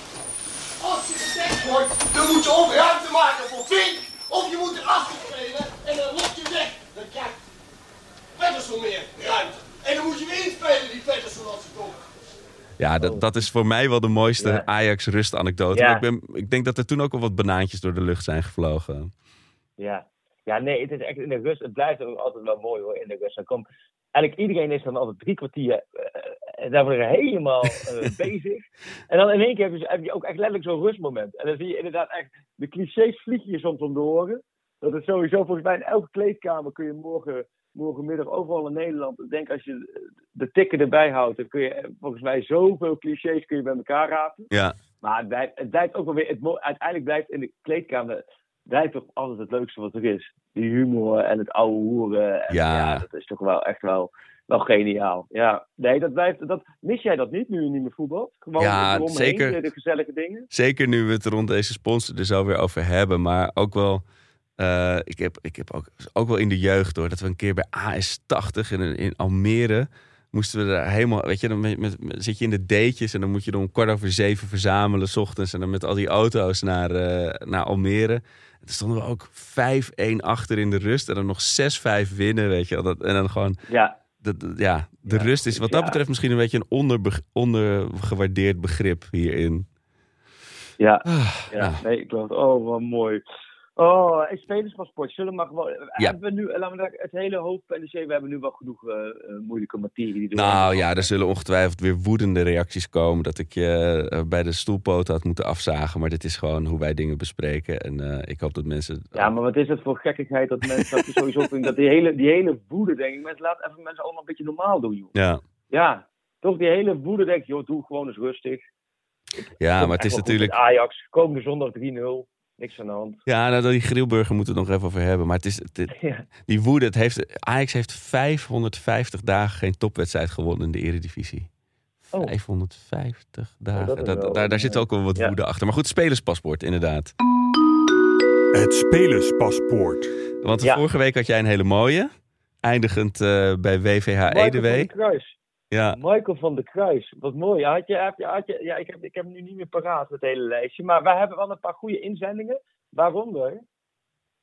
Als je gedekt wordt, dan moet je ook ruimte maken voor Vink. Of je moet erachter spelen en dan lok je weg. Dan krijgt Pettersson meer ruimte. En dan moet je weer inspelen, die Pettersson, als hij komt. Ja, dat, is voor mij wel de mooiste Ja. Ajax-rust-anekdote. Ja. Ik, ben, ik denk dat er toen ook al wat banaantjes door de lucht zijn gevlogen. Ja. ja, nee, het is echt in de rust. Het blijft ook altijd wel mooi hoor, in de rust. Dan komt, eigenlijk iedereen is dan altijd drie kwartier eh, en daar worden we helemaal eh, bezig. En dan in één keer heb je, heb je ook echt letterlijk zo'n rustmoment. En dan zie je inderdaad echt, de clichés vliegen je soms om de oren. Dat is sowieso, volgens mij in elke kleedkamer kun je morgen, morgenmiddag overal in Nederland, ik denk als je de tikken erbij houdt, dan kun je eh, volgens mij zoveel clichés kun je bij elkaar rapen. Ja, Maar het blijft, het blijft ook wel weer. Het, uiteindelijk blijft in de kleedkamer. Blijft toch altijd het leukste wat er is. Die humor en het oude hoeren. En Ja. dat is toch wel echt wel, wel geniaal. Ja, nee, dat blijft. Dat, mis jij dat niet nu je niet meer voetbalt? Gewoon Ja, zeker. De, de gezellige dingen. zeker nu we het rond deze sponsor er zo weer over hebben. Maar ook wel, eh, ik heb, ik heb ook, ook wel in de jeugd hoor, dat we een keer bij AS80 in, in Almere moesten we daar helemaal, weet je, dan met, zit je in de deetjes en dan moet je er om kwart over zeven verzamelen, s ochtends. En dan met al die auto's naar, eh, naar Almere. En toen stonden we ook 5-1 achter in de rust en dan nog 6-5 winnen, weet je. Dat, en dan gewoon Ja, dat, ja, de Ja, rust is wat dat ja. betreft misschien een beetje een onderbe- ondergewaardeerd begrip hierin. ja, Ah, ja. nou, Nee, ik geloof. Oh, wat mooi. Oh, hey, spelerspaspoort. Zullen we maar gewoon. Ja. Hebben we nu, laten we het hele hoofd-NEC, we hebben nu wel genoeg eh, eh, moeilijke materie. Die nou ja, er zullen ongetwijfeld weer woedende reacties komen dat ik je eh, bij de stoelpoot had moeten afzagen. Maar dit is gewoon hoe wij dingen bespreken. En eh, ik hoop dat mensen. Ja, maar wat is het voor gekkigheid dat mensen dat je sowieso vindt dat die hele, die hele woede, denk ik, mensen laat even mensen allemaal een beetje normaal doen, joh. Ja, Ja, toch die hele woede, denk ik, joh, doe gewoon eens rustig. ja maar het is natuurlijk. Ajax, komende zondag 3-0, niks aan de hand. Ja, nou, die grillburger moeten we het nog even over hebben. Maar het is, het- Ja. die woede, het heeft, Ajax heeft 550 dagen geen topwedstrijd gewonnen in de Eredivisie. Oh. 550 dagen. dat is Da- da- wel, daar, daar zit ook wel wat ja. woede achter. Maar goed, spelerspaspoort, inderdaad. Het spelerspaspoort. Want Ja. vorige week had jij een hele mooie. Eindigend eh, bij WVH Michael Ja, Michael van der Kruis, wat mooi. Had je, had je, had je, ja, ik, heb, ik heb hem nu niet meer paraat, het hele lijstje. Maar wij hebben wel een paar goede inzendingen. Waaronder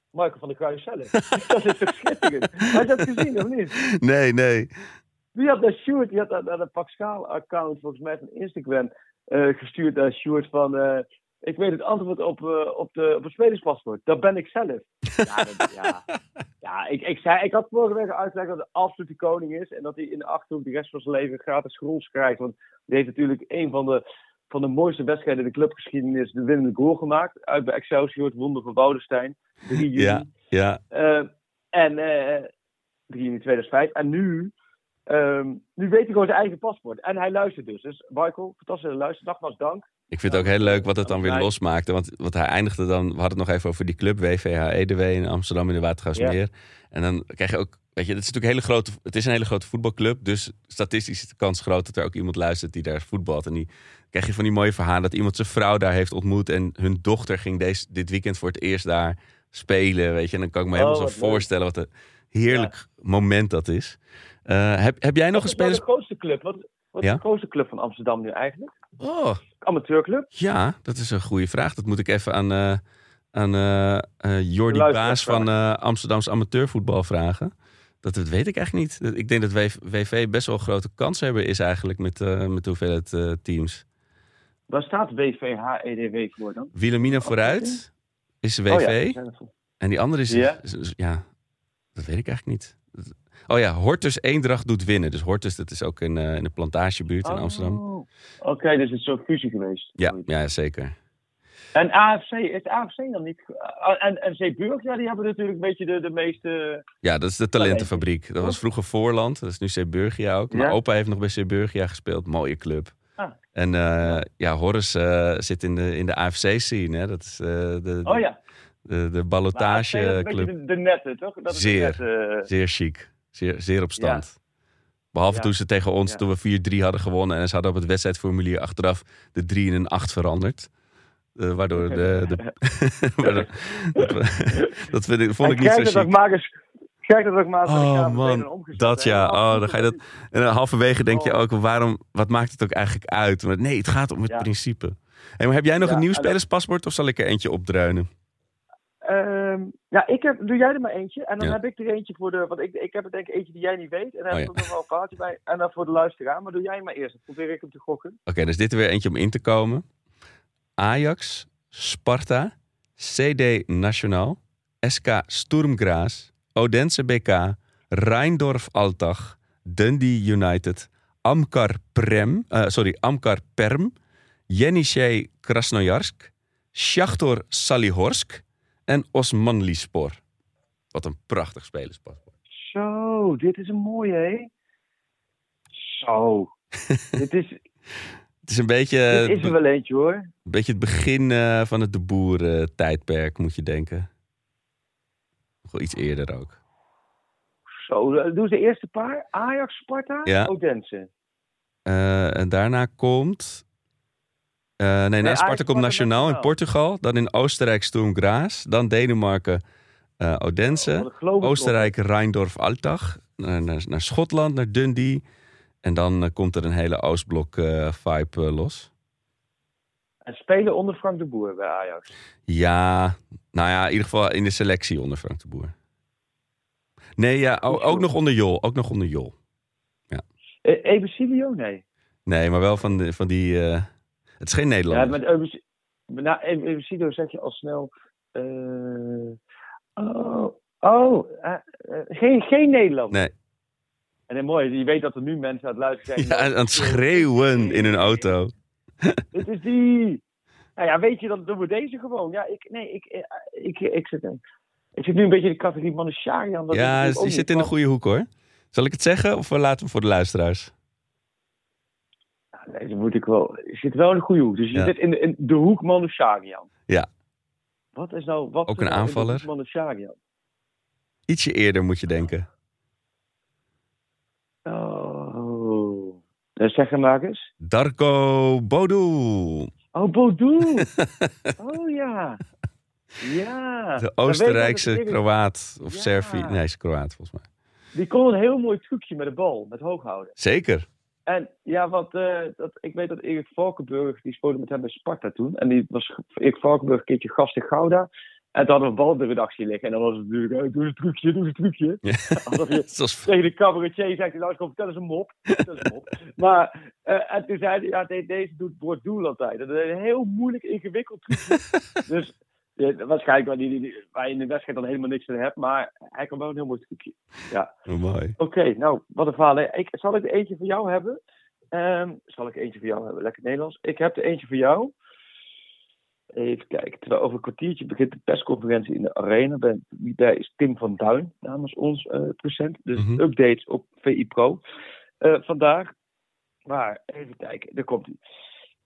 Michael van der Kruis zelf. dat is toch schitterend. Had je dat gezien of niet? nee, nee. Wie had dat Sjoerd, die had dat naar de Pascal-account volgens mij van Instagram eh, gestuurd naar Sjoerd van... eh, ik weet het antwoord op, eh, op, de, op het spelerspaspoort. Dat ben ik zelf. Ja, dat, ja. ja ik, ik, zei, ik had vorige week uitgelegd dat hij absoluut de koning is. En dat hij in de Achterhoek de rest van zijn leven gratis grols krijgt. Want hij heeft natuurlijk een van de, van de mooiste wedstrijden in de clubgeschiedenis de winnende goal gemaakt. Uit bij Excelsior, het wonder van Woudenstein. 3 juni. Ja, ja. Eh, en eh 3 juni 2005. En nu, ehm, nu weet hij gewoon zijn eigen paspoort. En hij luistert dus. Dus Michael, fantastische luister. Nogmaals dank. Ik vind het ook heel leuk wat het dan weer losmaakte. Want, want hij eindigde dan, we hadden het nog even over die club, WVH Edewee in Amsterdam in de Watergaasmeer. En dan krijg je ook, weet je, het is natuurlijk een hele grote, het is een hele grote voetbalclub. Dus statistisch is de kans groot dat er ook iemand luistert die daar voetbalt. En die krijg je van die mooie verhalen dat iemand zijn vrouw daar heeft ontmoet. En hun dochter ging deze, dit weekend voor het eerst daar spelen, weet je. En dan kan ik me helemaal Oh, zo wat leuk. voorstellen wat een heerlijk moment dat is. Eh, heb, heb jij nog een Wat is nou de grootste club? Wat, wat is Ja? de grootste club van Amsterdam nu eigenlijk? Oh, Amateurclub? Ja, dat is een goede vraag. Dat moet ik even aan, eh aan eh, Jordi Baas van Amsterdamse amateurvoetbal vragen. Dat, dat weet ik eigenlijk niet. Ik denk dat WV WV best wel een grote kans hebben is eigenlijk met, met de hoeveelheid teams. Waar staat WVH-EDW voor dan? Wilhelmina vooruit is WV. Oh ja, vol. En die andere is, Ja? is- is- ja, dat weet ik eigenlijk niet. Oh ja, Hortus Eendracht doet winnen. Dus Hortus, dat is ook in, eh, in de plantagebuurt in Amsterdam. Oh, Oké, dus het is zo'n fusie geweest. Ja, ja, zeker. En AFC, is AFC dan niet... ah, En, en Zeeburg, ja, die hebben natuurlijk een beetje de, de meeste... Ja, dat is de talentenfabriek. Dat was vroeger Voorland. Dat is nu Zeeburgia ook. Maar Ja? opa heeft nog bij Zeeburgia gespeeld. Mooie club. Ah. En eh, ja, Horace eh, zit in de, in de AFC-scene. Dat is de, Oh ja. De, de ballotageclub. de, de nette, toch? Dat is Zeer. De nette, Zeer chic. Zeer, zeer op stand. Behalve Ja. toen ze tegen ons, Ja. toen we 4-3 hadden gewonnen. En ze hadden op het wedstrijdformulier achteraf de 3 in een 8 veranderd. Eh, waardoor de... de waardoor- dat, dat vind ik, vond ik niet zo chic. Kijk dat ook maar Oh man, dat ja. Oh, dan ga je dat. En dan halverwege denk je Oh. ook, waarom, wat maakt het ook eigenlijk uit? Maar nee, het gaat om het Ja. principe. Hey, maar heb jij nog Ja, een nieuw spelerspaspoort of zal ik er eentje opdruinen? Ehm, ja, ik heb, doe jij er maar eentje. En dan Ja. heb ik er eentje voor de. Want ik, ik heb er denk ik eentje die jij niet weet. En dan Oh, heb ja. ik ook nog wel een foutje bij. En dan voor de luisteraar. Maar doe jij maar eerst. Dan probeer ik hem te gokken. Oké, dus dit er weer eentje om in te komen. Ajax, Sparta, CD Nationaal, SK Sturm Graz, Odense BK, Rheindorf Altach, Dundee United, Amkar Prem, eh, sorry, Amkar Perm, Jenisej Krasnojarsk, Shachtor Salihorsk en Osmanlispor. Wat een prachtig spelerspaspoort. Zo, dit is een mooie, hè? Zo. dit, is, Het is een beetje, dit is er wel eentje, hoor. een beetje het begin eh, van het de boer tijdperk, moet je denken. Nog iets eerder ook. Zo, eh, doe ze de eerste paar. Ajax, Sparta, Ja. Odense. Eh, en daarna komt. Eh, nee, nee, Sparta komt nationaal in. Portugal. Dan in Oostenrijk Sturm Graz. Dan Denemarken eh, Oh, Odense. ik Oostenrijk Rheindorf Altach. Naar, naar, naar Schotland, naar Dundee. En dan eh, komt er een hele Oostblok vibe eh, los. En spelen onder Frank de Boer bij Ajax. Ja, nou ja, in ieder geval in de selectie onder Frank de Boer. Nee, ja, ook nog onder Jol. Ook nog onder Jol. Eh, Ebesilio? Nee. Nee, maar wel van, de, van die... het is geen Ja, Nederlander. met na Ebesilio zeg je al snel. eh, oh, oh eh, eh, geen, geen Nederlander. Nee. En dan mooi, je weet dat er nu mensen aan het luisteren zijn. Ja, aan het schreeuwen in hun auto. Dit is die. Nou ja, weet je, dan doen we deze gewoon. Ja, ik, nee, ik, ik, ik, ik, zit, ik zit nu een beetje in de categorie is Ja, die zit in de van- goede hoek hoor. Zal ik het zeggen of we laten hem voor de luisteraars? Nee, dan moet ik wel. Je zit wel in de goede hoek. Dus je Ja. zit in de, in de hoek Manusharian. Ja. Wat is nou. Wat Ook een nou aanvaller? Ietsje eerder moet je denken. Oh. Uh, zeg hem maar eens. Darko Bodu. Oh, Bodu. oh ja. Ja. De Oostenrijkse Kroaat. Of Ja. Servië. Nee, is Kroaat volgens mij. Die kon een heel mooi trucje met de bal, met hoog houden. Zeker. En ja, wat, eh, dat, ik weet dat Erik Valkenburg, die speelde met hem bij Sparta toen. En die was Erik Valkenburg een keertje gast in Gouda. En toen hadden we een bal op de redactie liggen. En dan was het natuurlijk, eh, doe eens een trucje, doe een trucje. Alsof je Zoals tegen de cabaretier zegt, nou, kom, vertel eens een mop. Vertel eens een mop. Maar, eh, en toen zei hij, ja, de- deze doet doel altijd. Dat is een heel moeilijk, ingewikkeld trucje. dus ja, waarschijnlijk waar, die, die, waar je in de wedstrijd dan helemaal niks aan hebt. Maar hij kan wel een heel mooi trucje. Ja. Oh, mooi. Oké, nou, wat een verhaal. hè. Ik, zal ik er eentje voor jou hebben? Ehm, zal ik er eentje voor jou hebben? Lekker Nederlands. Ik heb er eentje voor jou. Even kijken. Terwijl over een kwartiertje begint de persconferentie in de arena. Ben, wie bij is Tim van Duin namens ons eh present. Dus Mhm. updates op VI Pro. Eh, vandaag. Maar even kijken, daar komt hij.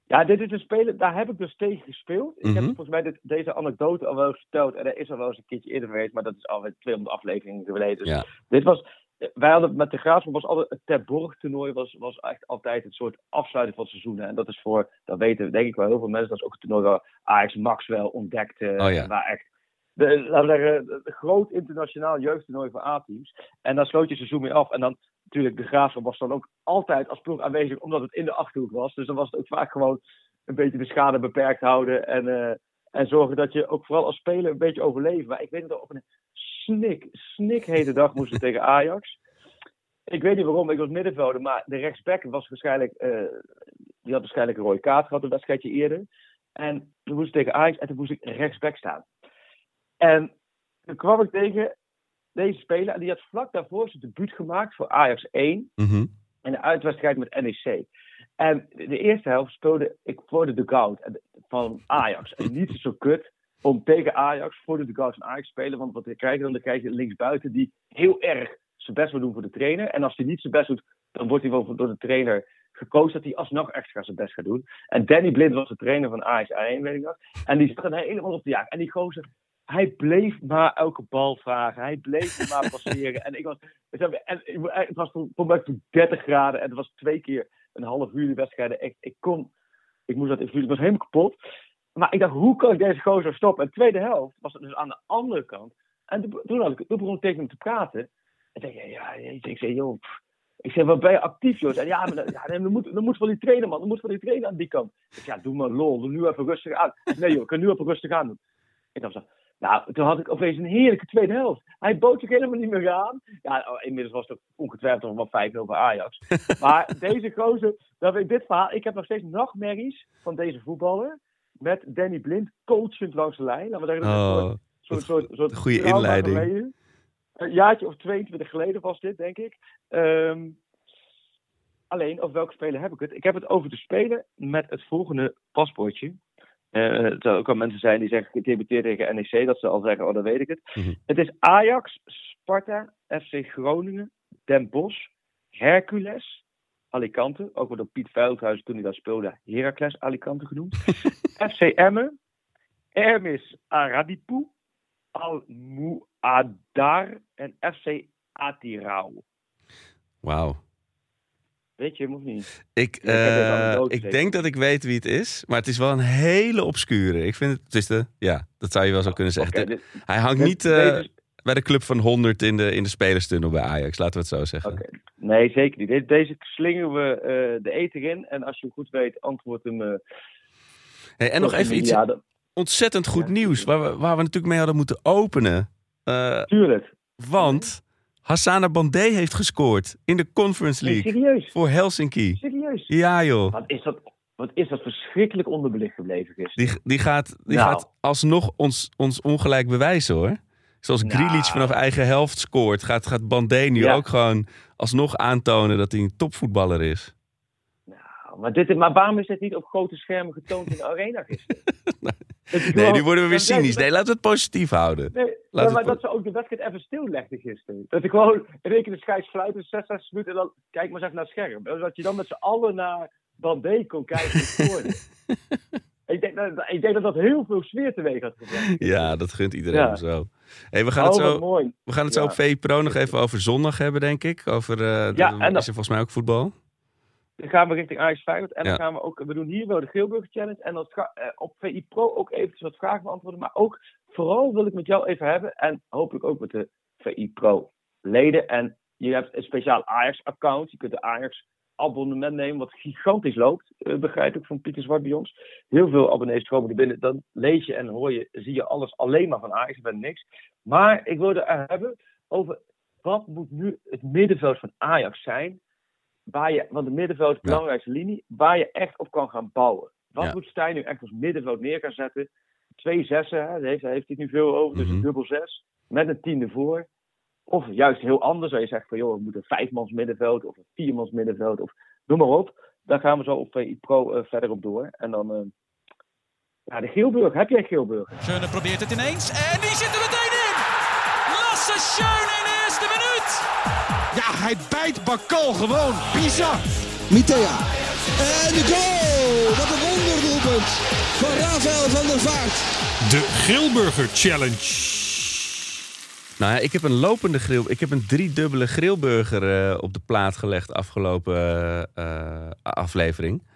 Ja, dit is een speler, daar heb ik dus tegen gespeeld. Ik heb Mhm. volgens mij dit, deze anekdote al wel verteld. En er is al wel eens een keertje eerder geweest, maar dat is alweer 200 afleveringen geleden. Dus Ja. dit was, wij hadden met de Graafschap was altijd het Ter Borg toernooi was, was echt altijd een soort afsluiting van het seizoen. hè. En dat is voor, dat weten denk ik wel heel veel mensen, dat is ook het toernooi waar Ajax Maxwell ontdekte. Oh ja. Waar echt, de, laten we zeggen, een groot internationaal jeugdtoernooi voor A-teams. En dan sloot je seizoen mee af. En dan natuurlijk, de Graafschap was dan ook altijd als ploeg aanwezig, omdat het in de Achterhoek was. Dus dan was het ook vaak gewoon een beetje de schade beperkt houden. En, eh, en zorgen dat je ook vooral als speler een beetje overleeft. Maar ik weet dat op een snik, snikhete dag moesten tegen Ajax. Ik weet niet waarom, ik was middenvelder, maar de rechtsback was waarschijnlijk. eh, Die had waarschijnlijk een rode kaart gehad een wedstrijdje eerder. En toen moest ik tegen Ajax en toen moest ik rechtsback staan. En toen kwam ik tegen deze speler en die had vlak daarvoor zijn debuut gemaakt voor Ajax 1 Mhm. in de uitwedstrijd met NEC. En de eerste helft speelde ik voor de dugout van Ajax. En niet zo kut om tegen Ajax voor de dugout van Ajax te spelen. Want wat krijg je dan? Dan krijg je linksbuiten die heel erg zijn best wil doen voor de trainer. En als hij niet zijn best doet, dan wordt hij wel door de trainer gekozen dat hij alsnog extra zijn best gaat doen. En Danny Blind was de trainer van Ajax 1, weet ik nog. En die zat er helemaal op de jacht. En die gozer, hij bleef maar elke bal vragen. Hij bleef maar passeren. en ik was, en het was toen 30 graden. En het was twee keer een half uur de wedstrijden. Ik, ik kon, ik moest dat, ik was helemaal kapot. Maar ik dacht, hoe kan ik deze gozer stoppen? En de tweede helft was het dus aan de andere kant. En toen, had ik, toen begon ik tegen hem te praten. En ja, ik zei, joh, ik zei, wat ben je actief, joh? En ja, maar dan, ja, dan, moet, dan moet wel die trainer, man. Dan moet wel die trainer aan die kant. Ik zei, ja, doe maar lol, doe nu even rustig aan. Nee joh, ik kan nu even rustig aan doen. Ik dacht nou, toen had ik opeens een heerlijke tweede helft. Hij bood zich helemaal niet meer aan. Ja, oh, inmiddels was het ongetwijfeld nog wel 5-0 voor Ajax. maar deze gozer, dat weet dit verhaal. Ik heb nog steeds nachtmerries van deze voetballer. Met Danny Blind coachend langs de lijn. Laten we zeggen, is een Oh, soort, soort, soort, soort een goede inleiding. geleden. Een jaartje of 22 geleden was dit, denk ik. Ehm, alleen, over welke speler heb ik het? Ik heb het over de speler met het volgende paspoortje. Eh, er ook wel mensen zijn die zeggen, ik debuteer tegen NEC, dat ze al zeggen, oh, dan weet ik het. Mhm. Het is Ajax, Sparta, FC Groningen, Den Bosch, Hercules, Alicante, ook wel door Piet Veldhuis toen hij daar speelde, Heracles Alicante genoemd. FC Emmen, Hermes Aradipu, Al Muadar en FC Atirau. Wauw. Weet je hem of niet? Ik, eh, ik denk dat ik weet wie het is, maar het is wel een hele obscure. Ik vind het, het is de, ja, dat zou je wel zo kunnen zeggen. Dit- Hij hangt dit- niet eh, deze- bij de club van 100 in de, in de spelerstunnel bij Ajax, laten we het zo zeggen. Nee, zeker niet. De- Deze slingeren we eh, de eten in. En als je hem goed weet, antwoord hem. Hey, en nog even iets. Dat- ontzettend goed Ja. nieuws, waar we, waar we natuurlijk mee hadden moeten openen. Tuurlijk. want Hassana Bandé heeft gescoord in de Conference Nee, League serieus. voor Helsinki. Serieus. Ja joh, Wat is dat, wat is dat verschrikkelijk onderbelicht gebleven gisteren. die, die, gaat, die Nou. gaat alsnog ons, ons ongelijk bewijzen hoor. Zoals Nou. Grealish vanaf eigen helft scoort, gaat, gaat Bandé nu Ja. ook gewoon alsnog aantonen dat hij een topvoetballer is. Maar, dit, maar waarom is dit niet op grote schermen getoond in de arena gisteren? Nee, nu worden we weer cynisch. Nee, laten we het positief houden. Nee, maar dat ze ook de wedstrijd even stillegden gisteren. Dat ik gewoon keer de scheids fluiten, 6, 6 minuten en dan kijk maar eens even naar het scherm. Dat je dan met z'n allen naar Bandé kon kijken ik, denk dat, ik denk dat dat heel veel sfeer teweeg had gebracht. Ja, dat gunt iedereen Ja. zo. Hey, we gaan oh, het zo, mooi. we gaan het zo Ja. op VI Pro nog even over zondag hebben, denk ik. Over, eh Ja, de- en dat- is er volgens mij ook voetbal. Dan gaan we richting Ajax Feyenoord. En Ja. dan gaan we ook, we doen hier wel de Geelburger Challenge. En dan ga- eh, op VI Pro ook eventjes wat vragen beantwoorden. Maar ook, vooral wil ik met jou even hebben. En hopelijk ook met de VI Pro leden. En je hebt een speciaal Ajax account. Je kunt de Ajax abonnement nemen, wat gigantisch loopt. eh, begrijp ik van Pieter Zwart bij ons. Heel veel abonnees stromen er binnen. Dan lees je en hoor je, zie je alles alleen maar van Ajax. Er bent niks. Maar ik wilde het hebben over wat moet nu het middenveld van Ajax zijn waar je, want de middenveld is de Ja. belangrijkste linie, waar je echt op kan gaan bouwen. Wat Ja. moet Stijn nu echt als middenveld neer gaan zetten? Twee zessen, hè, daar heeft, daar heeft hij het nu veel over, dus Mhm. een dubbel zes, met een tiende voor. Of juist heel anders, waar je zegt van joh, we moeten een vijfmans middenveld of een viermans middenveld of noem maar op. Daar gaan we zo op VI Pro eh, verder op door. En dan, eh, ja, de Geelburg. Heb jij Geelburg? Schöne probeert het ineens en die zit er meteen in. Lasse Schöne hij bijt Bakal gewoon. Bizar. Mitea. En de goal! Wat een wonderdoelpunt van Rafael van der Vaart. De Grilburger Challenge. Nou ja, ik heb een lopende grill. Ik heb een driedubbele grillburger eh, op de plaat gelegd afgelopen eh, eh, aflevering.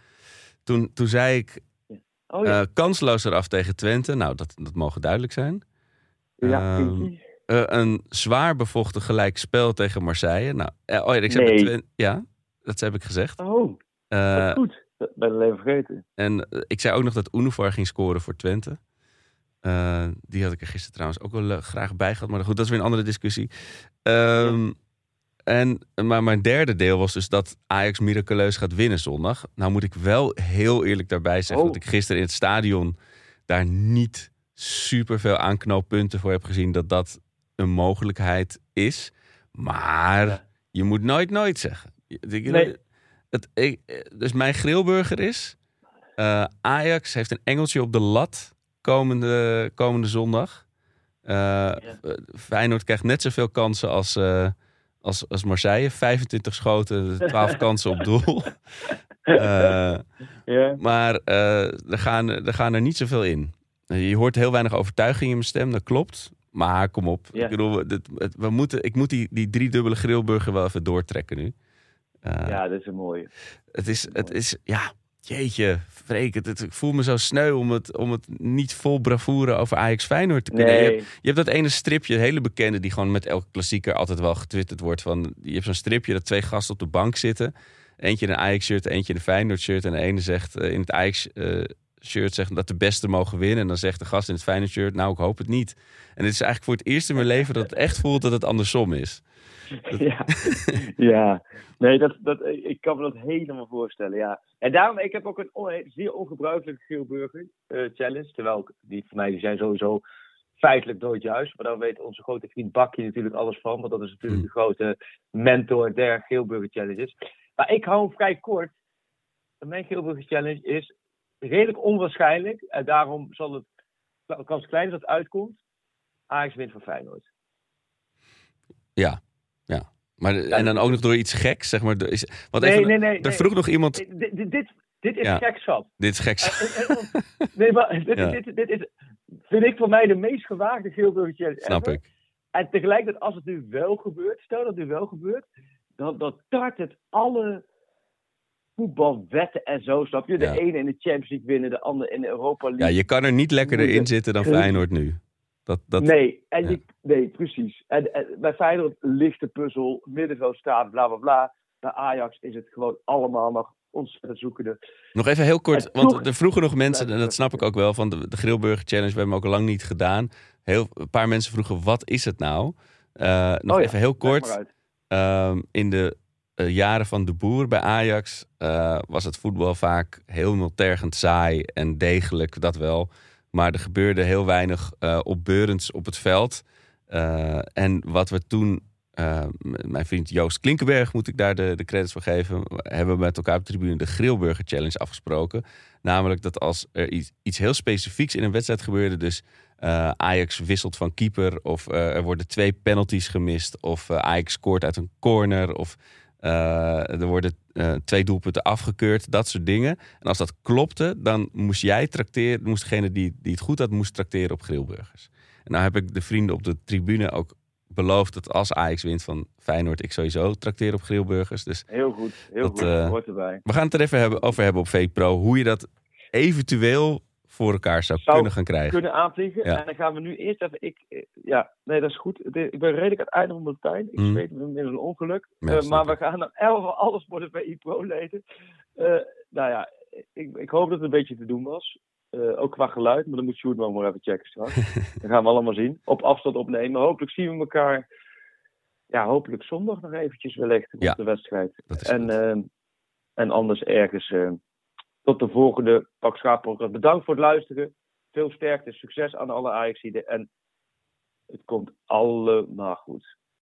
Toen, toen zei ik Oh ja, eh, kansloos eraf tegen Twente. Nou, dat, dat mogen duidelijk zijn. ja ehm, Eh, een zwaar bevochten gelijkspel tegen Marseille. Nou, eh, oh ja, ik Nee. ja, dat heb ik gezegd. Oh, Eh, wat goed. Dat ben ik alleen vergeten. en eh, ik zei ook nog dat Univar ging scoren voor Twente. Eh, die had ik er gisteren trouwens ook wel eh, graag bij gehad. Maar goed, dat is weer een andere discussie. Ehm, en, maar mijn derde deel was dus dat Ajax miraculeus gaat winnen zondag. Nou moet ik wel heel eerlijk daarbij zeggen Oh. dat ik gisteren in het stadion daar niet super veel aanknooppunten voor heb gezien dat dat een mogelijkheid is. Maar je moet nooit nooit zeggen. Ik- Nee. Het, ik, dus mijn grillburger is eh, Ajax heeft een engeltje op de lat komende, komende zondag. Eh, Feyenoord krijgt net zoveel kansen als, als, als Marseille. 25 schoten, 12 kansen op doel. Ja. maar er, gaan, er gaan er niet zoveel in. Je hoort heel weinig overtuiging in mijn stem, dat klopt. Maar kom op. Ja. Ik bedoel, dit- het- we moeten, ik moet die, die driedubbele grillburger wel even doortrekken nu. Eh, ja, dat is een mooie. het is, het is, ja, jeetje, Freek, het, het- ik voel me zo sneu om het, om het niet vol bravoure over Ajax Feyenoord te kunnen. Nee. Je, hebt, je hebt dat ene stripje, hele bekende, die gewoon met elke klassieker altijd wel getwitterd wordt. Van, je hebt zo'n stripje dat twee gasten op de bank zitten. Eentje in een Ajax-shirt, eentje in een Feyenoord-shirt. En de ene zegt eh, in het Ajax-shirt zegt dat de beste mogen winnen. En dan zegt de gast in het Feyenoord-shirt, nou, ik hoop het niet. En het is eigenlijk voor het eerst in mijn leven dat het echt voelt dat het andersom is. Ja, ja. nee, dat, dat, ik kan me dat helemaal voorstellen, ja. En daarom, ik heb ook een on- zeer ongebruikelijke Geelburger eh, challenge. Terwijl die van mij die zijn sowieso feitelijk nooit juist. Maar daar weet onze grote vriend Bakje natuurlijk alles van. Want dat is natuurlijk de grote mentor der Geelburger challenges. Maar ik hou hem vrij kort. Mijn Geelburger challenge is redelijk onwaarschijnlijk. En daarom zal het de kans klein dat het uitkomt. Ajax wint van Feyenoord. Ja, ja. Maar, en dan ook nog door iets geks, zeg maar. Is, want Nee, even, nee, nee, Er vroeg nog iemand... Dit, dit, is Ja. gekschap. Dit is geks. Eh, eh, eh, Nee, maar dit, Ja. dit, dit is, vind ik voor mij de meest gewaagde Geelburger Challenge Snap ever. ik. En tegelijkertijd, als het nu wel gebeurt, stel dat het nu wel gebeurt, dan, dan tart het alle voetbalwetten en zo, snap je? De Ja. ene in de Champions League winnen, de andere in de Europa Ja, League. je kan er niet lekkerder in zitten dan Feyenoord nu. Dat, dat, Nee, en je, nee, precies. En, en bij Feyenoord ligt de puzzel, middenveld staat, bla bla bla. Bij Ajax is het gewoon allemaal nog ontzettend zoekende. Nog even heel kort, En want toch- er vroegen nog mensen, en dat snap ik ook wel, van de, de Grillburger Challenge, we hebben hem ook lang niet gedaan. Heel, een paar mensen vroegen, wat is het nou? Eh, nog Oh ja, even heel kort. Ehm, in de jaren van de boer bij Ajax eh, was het voetbal vaak heel tergend saai en degelijk, dat wel. Maar er gebeurde heel weinig eh opbeurends op het veld. Eh, en wat we toen, eh, mijn vriend Joost Klinkenberg, moet ik daar de, de credits voor geven, hebben we met elkaar op de tribune de Grillburger Challenge afgesproken. Namelijk dat als er iets, iets heel specifieks in een wedstrijd gebeurde, dus eh, Ajax wisselt van keeper, of eh, er worden twee penalties gemist, of eh, Ajax scoort uit een corner, of eh, er worden eh, twee doelpunten afgekeurd, dat soort dingen. En als dat klopte, dan moest jij trakteren, moest degene die, die het goed had, moest trakteren op grillburgers. En nou heb ik de vrienden op de tribune ook beloofd dat als Ajax wint van Feyenoord, ik sowieso trakteer op grillburgers. Dus Heel goed, heel Dat, goed. eh, hoort erbij. we gaan het er even hebben, over hebben op VPRO, hoe je dat eventueel voor elkaar zou, Zou kunnen gaan krijgen. Kunnen aanvliegen. Ja. En dan gaan we nu eerst even. Ik, eh, ja, nee, dat is goed. Ik ben redelijk aan het einde van mijn pijn. Ik Mm. weet het met een ongeluk. Ja, Eh, maar we gaan dan elke alles voor de VI Pro lezen. Eh, nou ja, ik, ik hoop dat het een beetje te doen was. Ook qua geluid, maar dan moet Sjoerd nog maar even checken straks. dat gaan we allemaal zien. Op afstand opnemen. Hopelijk zien we elkaar. Ja, hopelijk zondag nog eventjes wellicht op Ja, de wedstrijd. en, en anders ergens tot de volgende Pak Schaap. Bedankt voor het luisteren. Veel sterkte, succes aan alle Ajaxiden. En het komt allemaal goed.